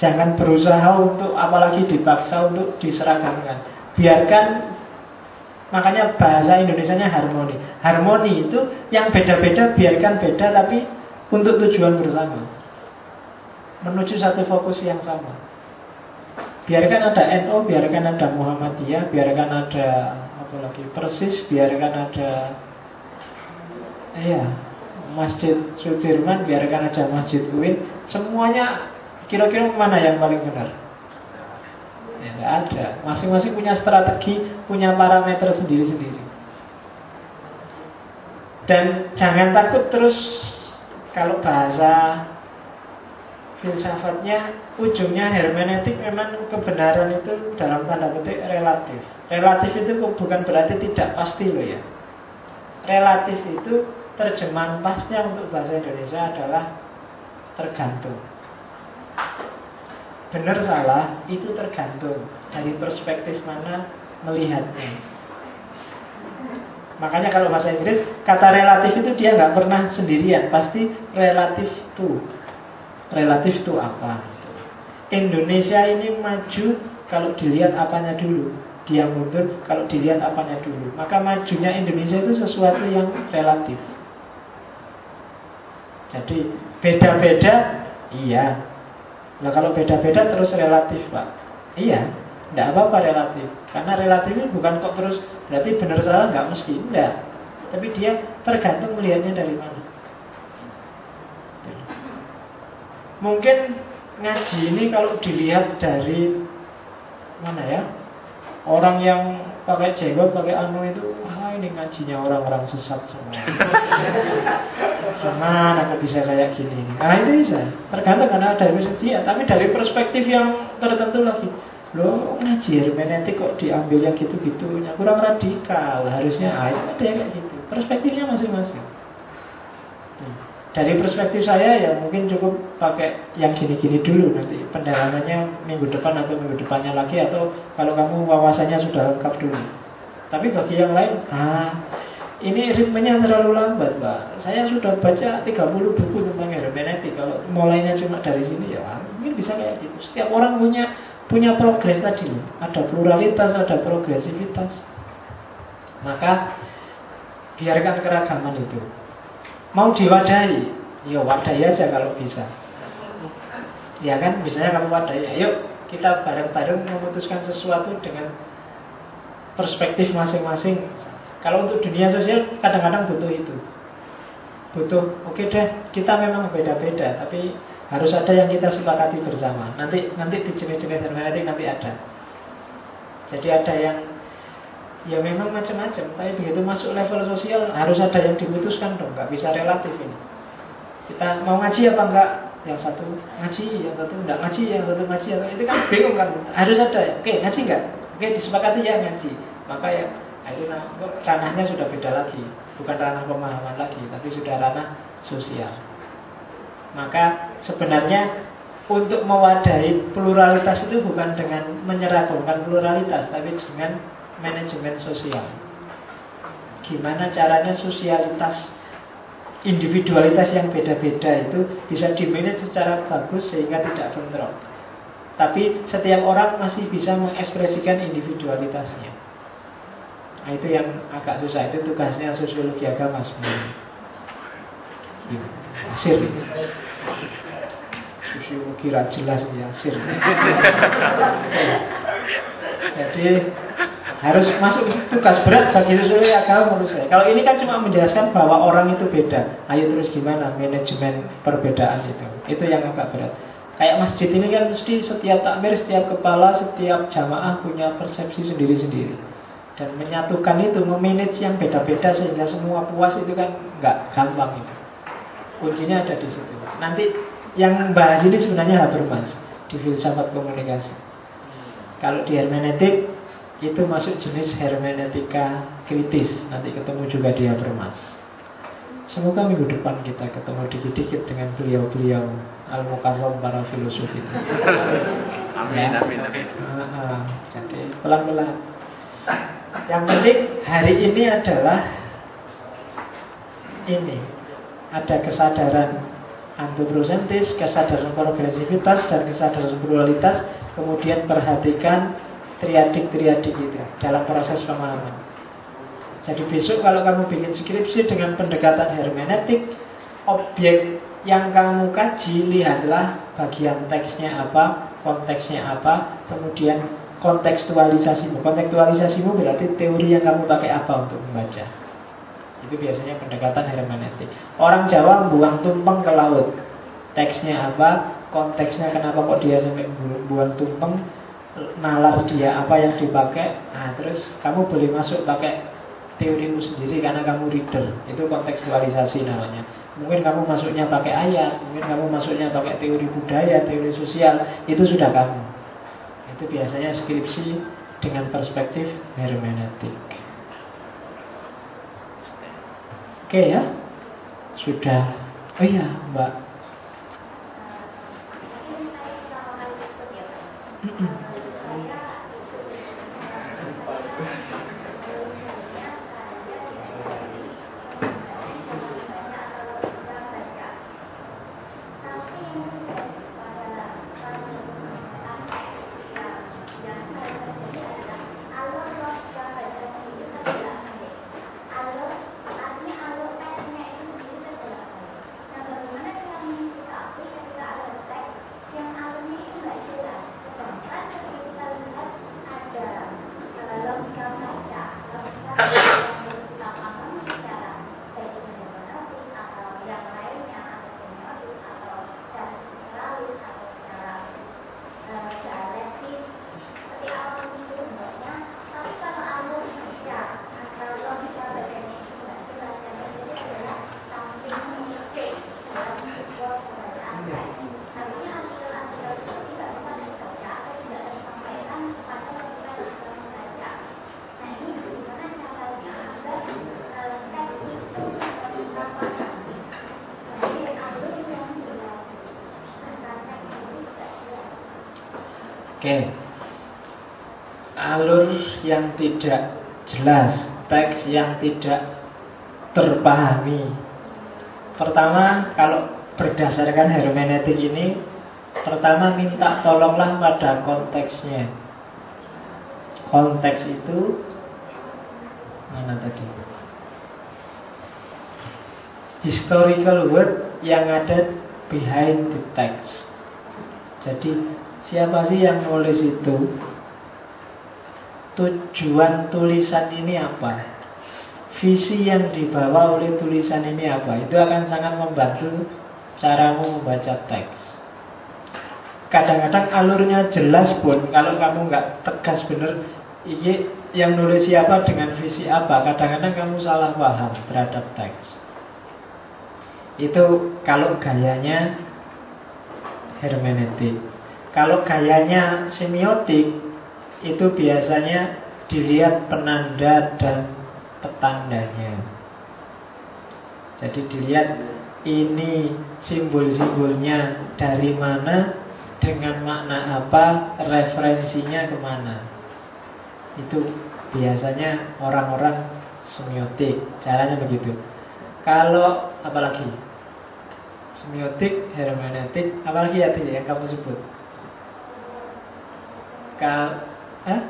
jangan berusaha untuk apalagi dipaksa untuk diseragamkan. Biarkan Makanya bahasa Indonesia-nya harmoni. Harmoni itu yang beda-beda biarkan beda tapi untuk tujuan bersama. Menuju satu fokus yang sama. Biarkan ada NO, biarkan ada Muhammadiyah, biarkan ada apa lagi Persis, biarkan ada iya Masjid Sudirman, biarkan ada Masjid UIN, semuanya kira-kira mana yang paling benar? Ya, ada. Masing-masing punya strategi, punya parameter sendiri-sendiri. Dan jangan takut terus kalau bahasa filsafatnya ujungnya hermeneutik memang kebenaran itu dalam tanda petik relatif. Relatif itu bukan berarti tidak pasti loh ya. Relatif itu terjemahan pasnya untuk bahasa Indonesia adalah tergantung. Benar salah itu tergantung dari perspektif mana melihatnya. Makanya kalau bahasa Inggris kata relatif itu dia nggak pernah sendirian, pasti relatif to. Relatif to apa? Indonesia ini maju kalau dilihat apanya dulu. dia mundur kalau dilihat apanya dulu. Maka majunya Indonesia itu sesuatu yang relatif. Jadi beda-beda, iya. Nah kalau beda-beda terus relatif pak, iya. Tidak apa-apa relatif. Karena relatif ini bukan kok terus berarti benar salah nggak mesti, enggak. Tapi dia tergantung melihatnya dari mana. Mungkin ngaji ini kalau dilihat dari mana ya? Orang yang pakai jenggot, pakai anu itu, ini ngajinya orang-orang sesat semua. Gimana aku bisa kayak gini? Nah itu bisa. Tergantung karena ada dia, tapi dari perspektif yang tertentu lagi. Lo ngaji hermeneutik kok diambil yang gitu-gitunya kurang radikal. Harusnya ah, ada yang kayak gitu. Perspektifnya masing-masing. Dari perspektif saya ya mungkin cukup pakai yang gini-gini dulu nanti pendalamannya minggu depan atau minggu depannya lagi atau kalau kamu wawasannya sudah lengkap dulu. Tapi bagi yang lain, ah ini ritmenya terlalu lambat, Pak. Saya sudah baca 30 buku tentang hermeneutik. Kalau mulainya cuma dari sini ya mungkin bisa kayak gitu. Setiap orang punya punya progres tadi, ada pluralitas, ada progresivitas. Maka biarkan keragaman itu. Mau diwadahi, ya wadahi aja kalau bisa. Ya kan, misalnya kamu wadahi, ayo kita bareng-bareng memutuskan sesuatu dengan perspektif masing-masing. Kalau untuk dunia sosial kadang-kadang butuh itu. Butuh, oke okay deh, kita memang beda-beda, tapi harus ada yang kita sepakati bersama. Nanti nanti di jenis-jenis hermeneutik nanti ada. Jadi ada yang Ya memang macam-macam, tapi begitu masuk level sosial harus ada yang diputuskan dong, nggak bisa relatif ini. Kita mau ngaji apa enggak? Yang satu ngaji, yang satu enggak ngaji, yang satu ngaji, itu kan bingung kan? Harus ada. Oke, ngaji enggak? Oke, disepakati ya ngaji. Maka ya itu ranahnya sudah beda lagi, bukan ranah pemahaman lagi, tapi sudah ranah sosial. Maka sebenarnya untuk mewadahi pluralitas itu bukan dengan menyeragamkan pluralitas, tapi dengan manajemen sosial. Gimana caranya sosialitas individualitas yang beda-beda itu bisa dimanage secara bagus sehingga tidak bentrok. Tapi setiap orang masih bisa mengekspresikan individualitasnya. Nah, itu yang agak susah. Itu tugasnya sosiologi agama sebenarnya. Sir. Sosiologi jelas ya, sir. Jadi harus masuk ke tugas berat bagi sosiologi agama menurut saya. Kalau ini kan cuma menjelaskan bahwa orang itu beda. Ayo terus gimana manajemen perbedaan itu. Itu yang agak berat. Kayak masjid ini kan mesti setiap takmir, setiap kepala, setiap jamaah punya persepsi sendiri-sendiri. Dan menyatukan itu, memanage yang beda-beda sehingga semua puas itu kan nggak gampang itu. Kuncinya ada di situ. Nanti yang bahas ini sebenarnya Habermas di filsafat komunikasi. Kalau di hermeneutik itu masuk jenis hermeneutika kritis. Nanti ketemu juga dia bermas. Semoga minggu depan kita ketemu dikit-dikit dengan beliau-beliau al-mukarram para filosof itu. Amin, ya. amin, amin. Uh, jadi pelan-pelan. Yang penting hari ini adalah ini ada kesadaran antroposentis, kesadaran progresivitas dan kesadaran pluralitas. Kemudian perhatikan triadik-triadik itu dalam proses pemahaman. Jadi besok kalau kamu bikin skripsi dengan pendekatan hermeneutik, objek yang kamu kaji lihatlah bagian teksnya apa, konteksnya apa, kemudian kontekstualisasimu. Kontekstualisasimu berarti teori yang kamu pakai apa untuk membaca. Itu biasanya pendekatan hermeneutik. Orang Jawa buang tumpeng ke laut. Teksnya apa? Konteksnya kenapa kok dia sampai buang tumpeng? nalar dia apa yang dipakai nah terus kamu boleh masuk pakai teorimu sendiri karena kamu reader. Itu kontekstualisasi namanya. Mungkin kamu masuknya pakai ayat mungkin kamu masuknya pakai teori budaya teori sosial itu sudah kamu. Itu biasanya skripsi dengan perspektif hermeneutik. Oke ya? Sudah. Oh iya mbak. Oke. Tidak jelas, teks yang tidak terpahami. Pertama, kalau berdasarkan hermeneutik ini, pertama minta tolonglah pada konteksnya. Konteks itu mana tadi? Historical word yang ada behind the text. Jadi Siapa sih yang nulis itu? Tujuan tulisan ini apa? Visi yang dibawa oleh tulisan ini apa? Itu akan sangat membantu caramu membaca teks. Kadang-kadang alurnya jelas pun kalau kamu nggak tegas bener, ini yang nulis siapa dengan visi apa? Kadang-kadang kamu salah paham terhadap teks. Itu kalau gayanya hermeneutik. Kalau gayanya semiotik itu biasanya dilihat penanda dan petandanya. Jadi dilihat ini simbol-simbolnya dari mana, dengan makna apa, referensinya ke mana. Itu biasanya orang-orang semiotik, caranya begitu. Kalau apalagi semiotik, hermeneutik, apalagi ya yang kamu sebut? Kal eh?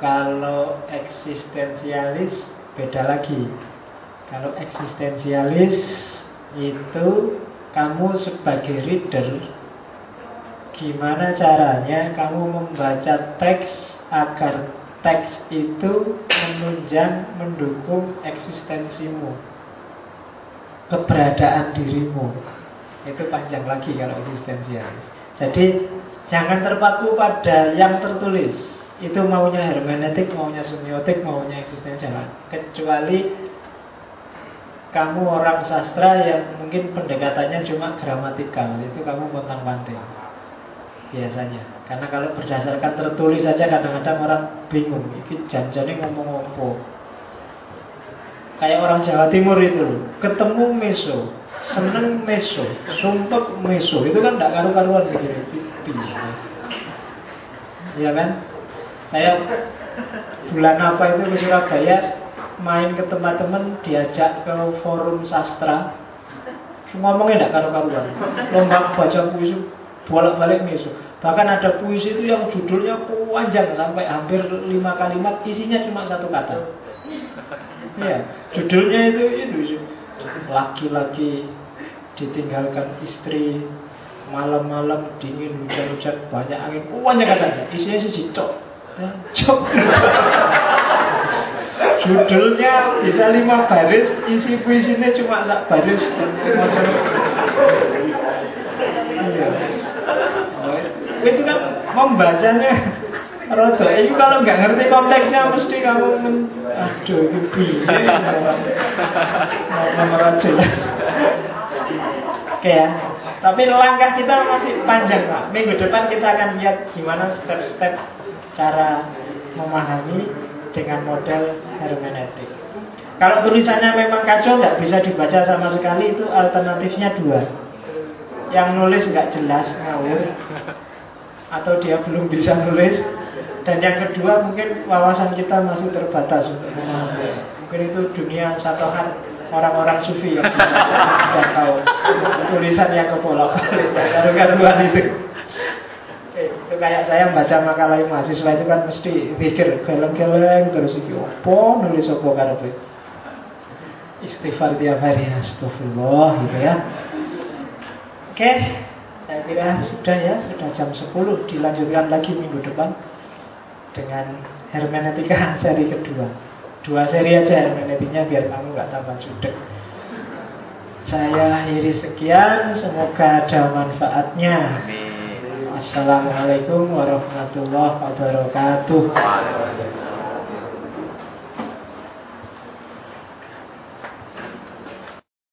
Kalau eksistensialis beda lagi. Kalau eksistensialis itu kamu sebagai reader gimana caranya kamu membaca teks agar teks itu menunjang mendukung eksistensimu keberadaan dirimu itu panjang lagi kalau eksistensialis jadi Jangan terpaku pada yang tertulis. Itu maunya hermeneutik, maunya semiotik, maunya eksistensial. Kecuali kamu orang sastra yang mungkin pendekatannya cuma gramatikal, itu kamu pontang panting. Biasanya. Karena kalau berdasarkan tertulis saja kadang-kadang orang bingung. Ini janjane ngomong apa. Kayak orang Jawa Timur itu, ketemu meso, seneng meso, sumpah meso, itu kan tidak karu-karuan begini. Iya kan? Saya bulan apa itu ke Surabaya main ke teman-teman diajak ke forum sastra. Ngomongnya tidak karu-karuan. Lomba baca puisi bolak-balik misu bahkan ada puisi itu yang judulnya panjang sampai hampir lima kalimat isinya cuma satu kata ya judulnya itu itu laki-laki ditinggalkan istri malam-malam dingin hujan-hujan banyak angin. Banyak katanya isinya sih cok cok judulnya bisa lima baris isi puisinya cuma sak baris iya. itu kan membacanya Rodo, itu kalau nggak ngerti konteksnya mesti kamu men... Aduh, itu bingung Nomor aja Oke ya tapi langkah kita masih panjang Pak. Minggu depan kita akan lihat gimana step-step cara memahami dengan model hermeneutik. Kalau tulisannya memang kacau nggak bisa dibaca sama sekali itu alternatifnya dua. Yang nulis nggak jelas ngawur atau dia belum bisa nulis dan yang kedua mungkin wawasan kita masih terbatas untuk memahami. Mungkin itu dunia satu hari orang-orang sufi yang tidak tahu tulisan yang kepolok. Karuan itu. Itu kayak saya baca makalah mahasiswa itu kan mesti pikir geleng-geleng terus iki opo nulis opo karepe? Istighfar tiap hari astagfirullah gitu ya. Oke saya kira sudah ya sudah jam 10 dilanjutkan lagi minggu depan dengan hermeneutika seri kedua Dua seri aja hermeneutiknya biar kamu nggak tambah judek. Saya akhiri sekian, semoga ada manfaatnya. Assalamualaikum warahmatullahi wabarakatuh.